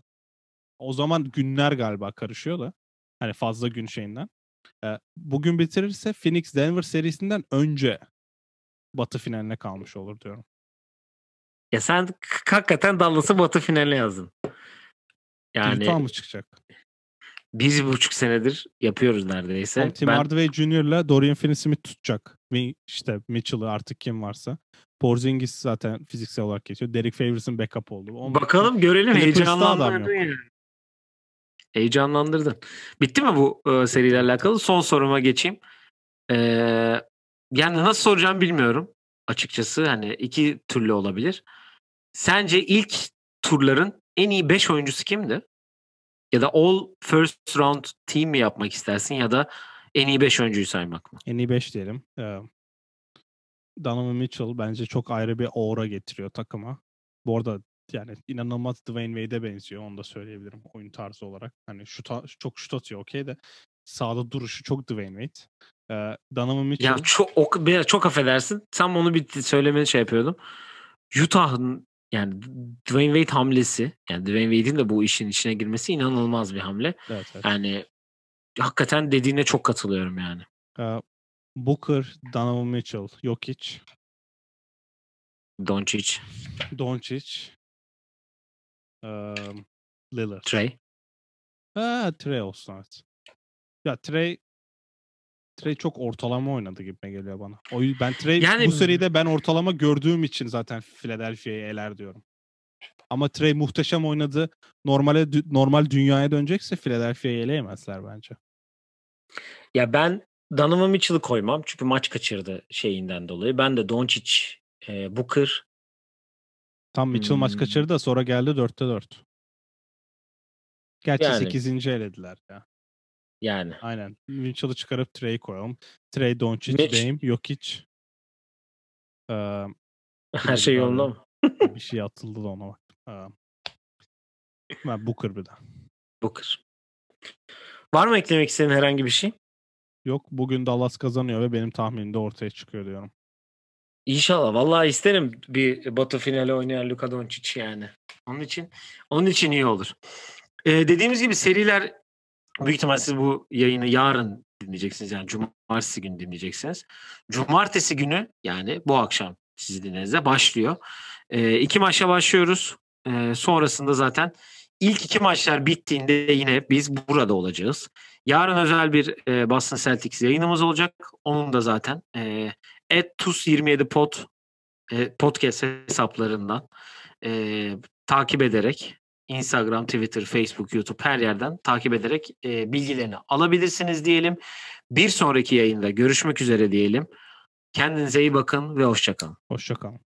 o zaman günler galiba karışıyor da hani fazla gün şeyinden. Bugün bitirirse Phoenix Denver serisinden önce Batı finaline kalmış olur diyorum. Ya sen hakikaten Dallas'ı batı finaline yazdın. Yani Utah mı çıkacak? bir buçuk senedir yapıyoruz neredeyse. Tom Tim Ben- Hardaway Jr.'la Dorian Finney-Smith tutacak. İşte Mitchell'ı artık kim varsa. Porzingis zaten fiziksel olarak geçiyor. Derek Favors'ın backup oldu. Onun- Bakalım görelim yok. yani. Heyecanlandırdın. Bitti mi bu e, seriyle alakalı? Son soruma geçeyim. Ee, yani nasıl soracağım bilmiyorum. Açıkçası hani iki türlü olabilir. Sence ilk turların en iyi 5 oyuncusu kimdi? Ya da all first round team mi yapmak istersin ya da en iyi 5 oyuncuyu saymak mı? En iyi 5 diyelim. Ee, Donovan Mitchell bence çok ayrı bir aura getiriyor takıma. Bu arada yani inanılmaz Dwayne Wade'e benziyor. Onu da söyleyebilirim oyun tarzı olarak. Hani şut, çok şut atıyor okey de sağda duruşu çok Dwayne Wade. Ee, Donovan Mitchell Ya çok o, bir- çok affedersin. Sen onu bir söylemeni şey yapıyordum. Utah'ın yani Dwayne Wade hamlesi yani Dwayne Wade'in de bu işin içine girmesi inanılmaz bir hamle. evet, evet. Yani hakikaten dediğine çok katılıyorum yani. Ee, Booker, Donovan Mitchell, Jokic, Doncic, Doncic, ee, Lillard. Trey. Ha, Trey olsun evet. Ya Trey Trey çok ortalama oynadı gibi geliyor bana. O ben Trey Yani- bu seride ben ortalama gördüğüm için zaten Philadelphia'yı eler diyorum. Ama Trey muhteşem oynadı. Normale normal dünyaya dönecekse Philadelphia'yı eleyemezler bence. Ya ben Donovan Mitchell'ı koymam çünkü maç kaçırdı şeyinden dolayı. Ben de Doncic, e, Booker, Tam Mitchell maç Hmm. kaçırdı da sonra geldi 4'te 4. Gerçi Yani. 8. elediler ya. yani Aynen. Mitchell'ı çıkarıp Trey'i koyalım. Trey, Doncic, Mitch- Dame, Jokic. <laughs> Ee, her şey yolunda mı? bir şey <laughs> atıldı da ona bak. Ee, ben Booker bir de. Booker. Var mı eklemek istediğin herhangi bir şey? Yok bugün Dallas kazanıyor ve benim tahminim de ortaya çıkıyor diyorum. İnşallah. Vallahi isterim bir Batı finali oynayan Luka Doncic yani. Onun için onun için iyi olur. Ee, dediğimiz gibi seriler büyük ihtimal siz bu yayını yarın dinleyeceksiniz. Yani cumartesi günü dinleyeceksiniz. Cumartesi günü yani bu akşam sizi dinlediğinizde başlıyor. Ee, iki maçla başlıyoruz. Ee, sonrasında zaten ilk iki maçlar bittiğinde yine biz burada olacağız. Yarın özel bir e, Boston Celtics yayınımız olacak. Onun da zaten e, @tus27pod e, podcast hesaplarından e, takip ederek Instagram, Twitter, Facebook, YouTube her yerden takip ederek e, bilgilerini alabilirsiniz diyelim. Bir sonraki yayında görüşmek üzere diyelim. Kendinize iyi bakın ve hoşçakalın. Hoşçakalın.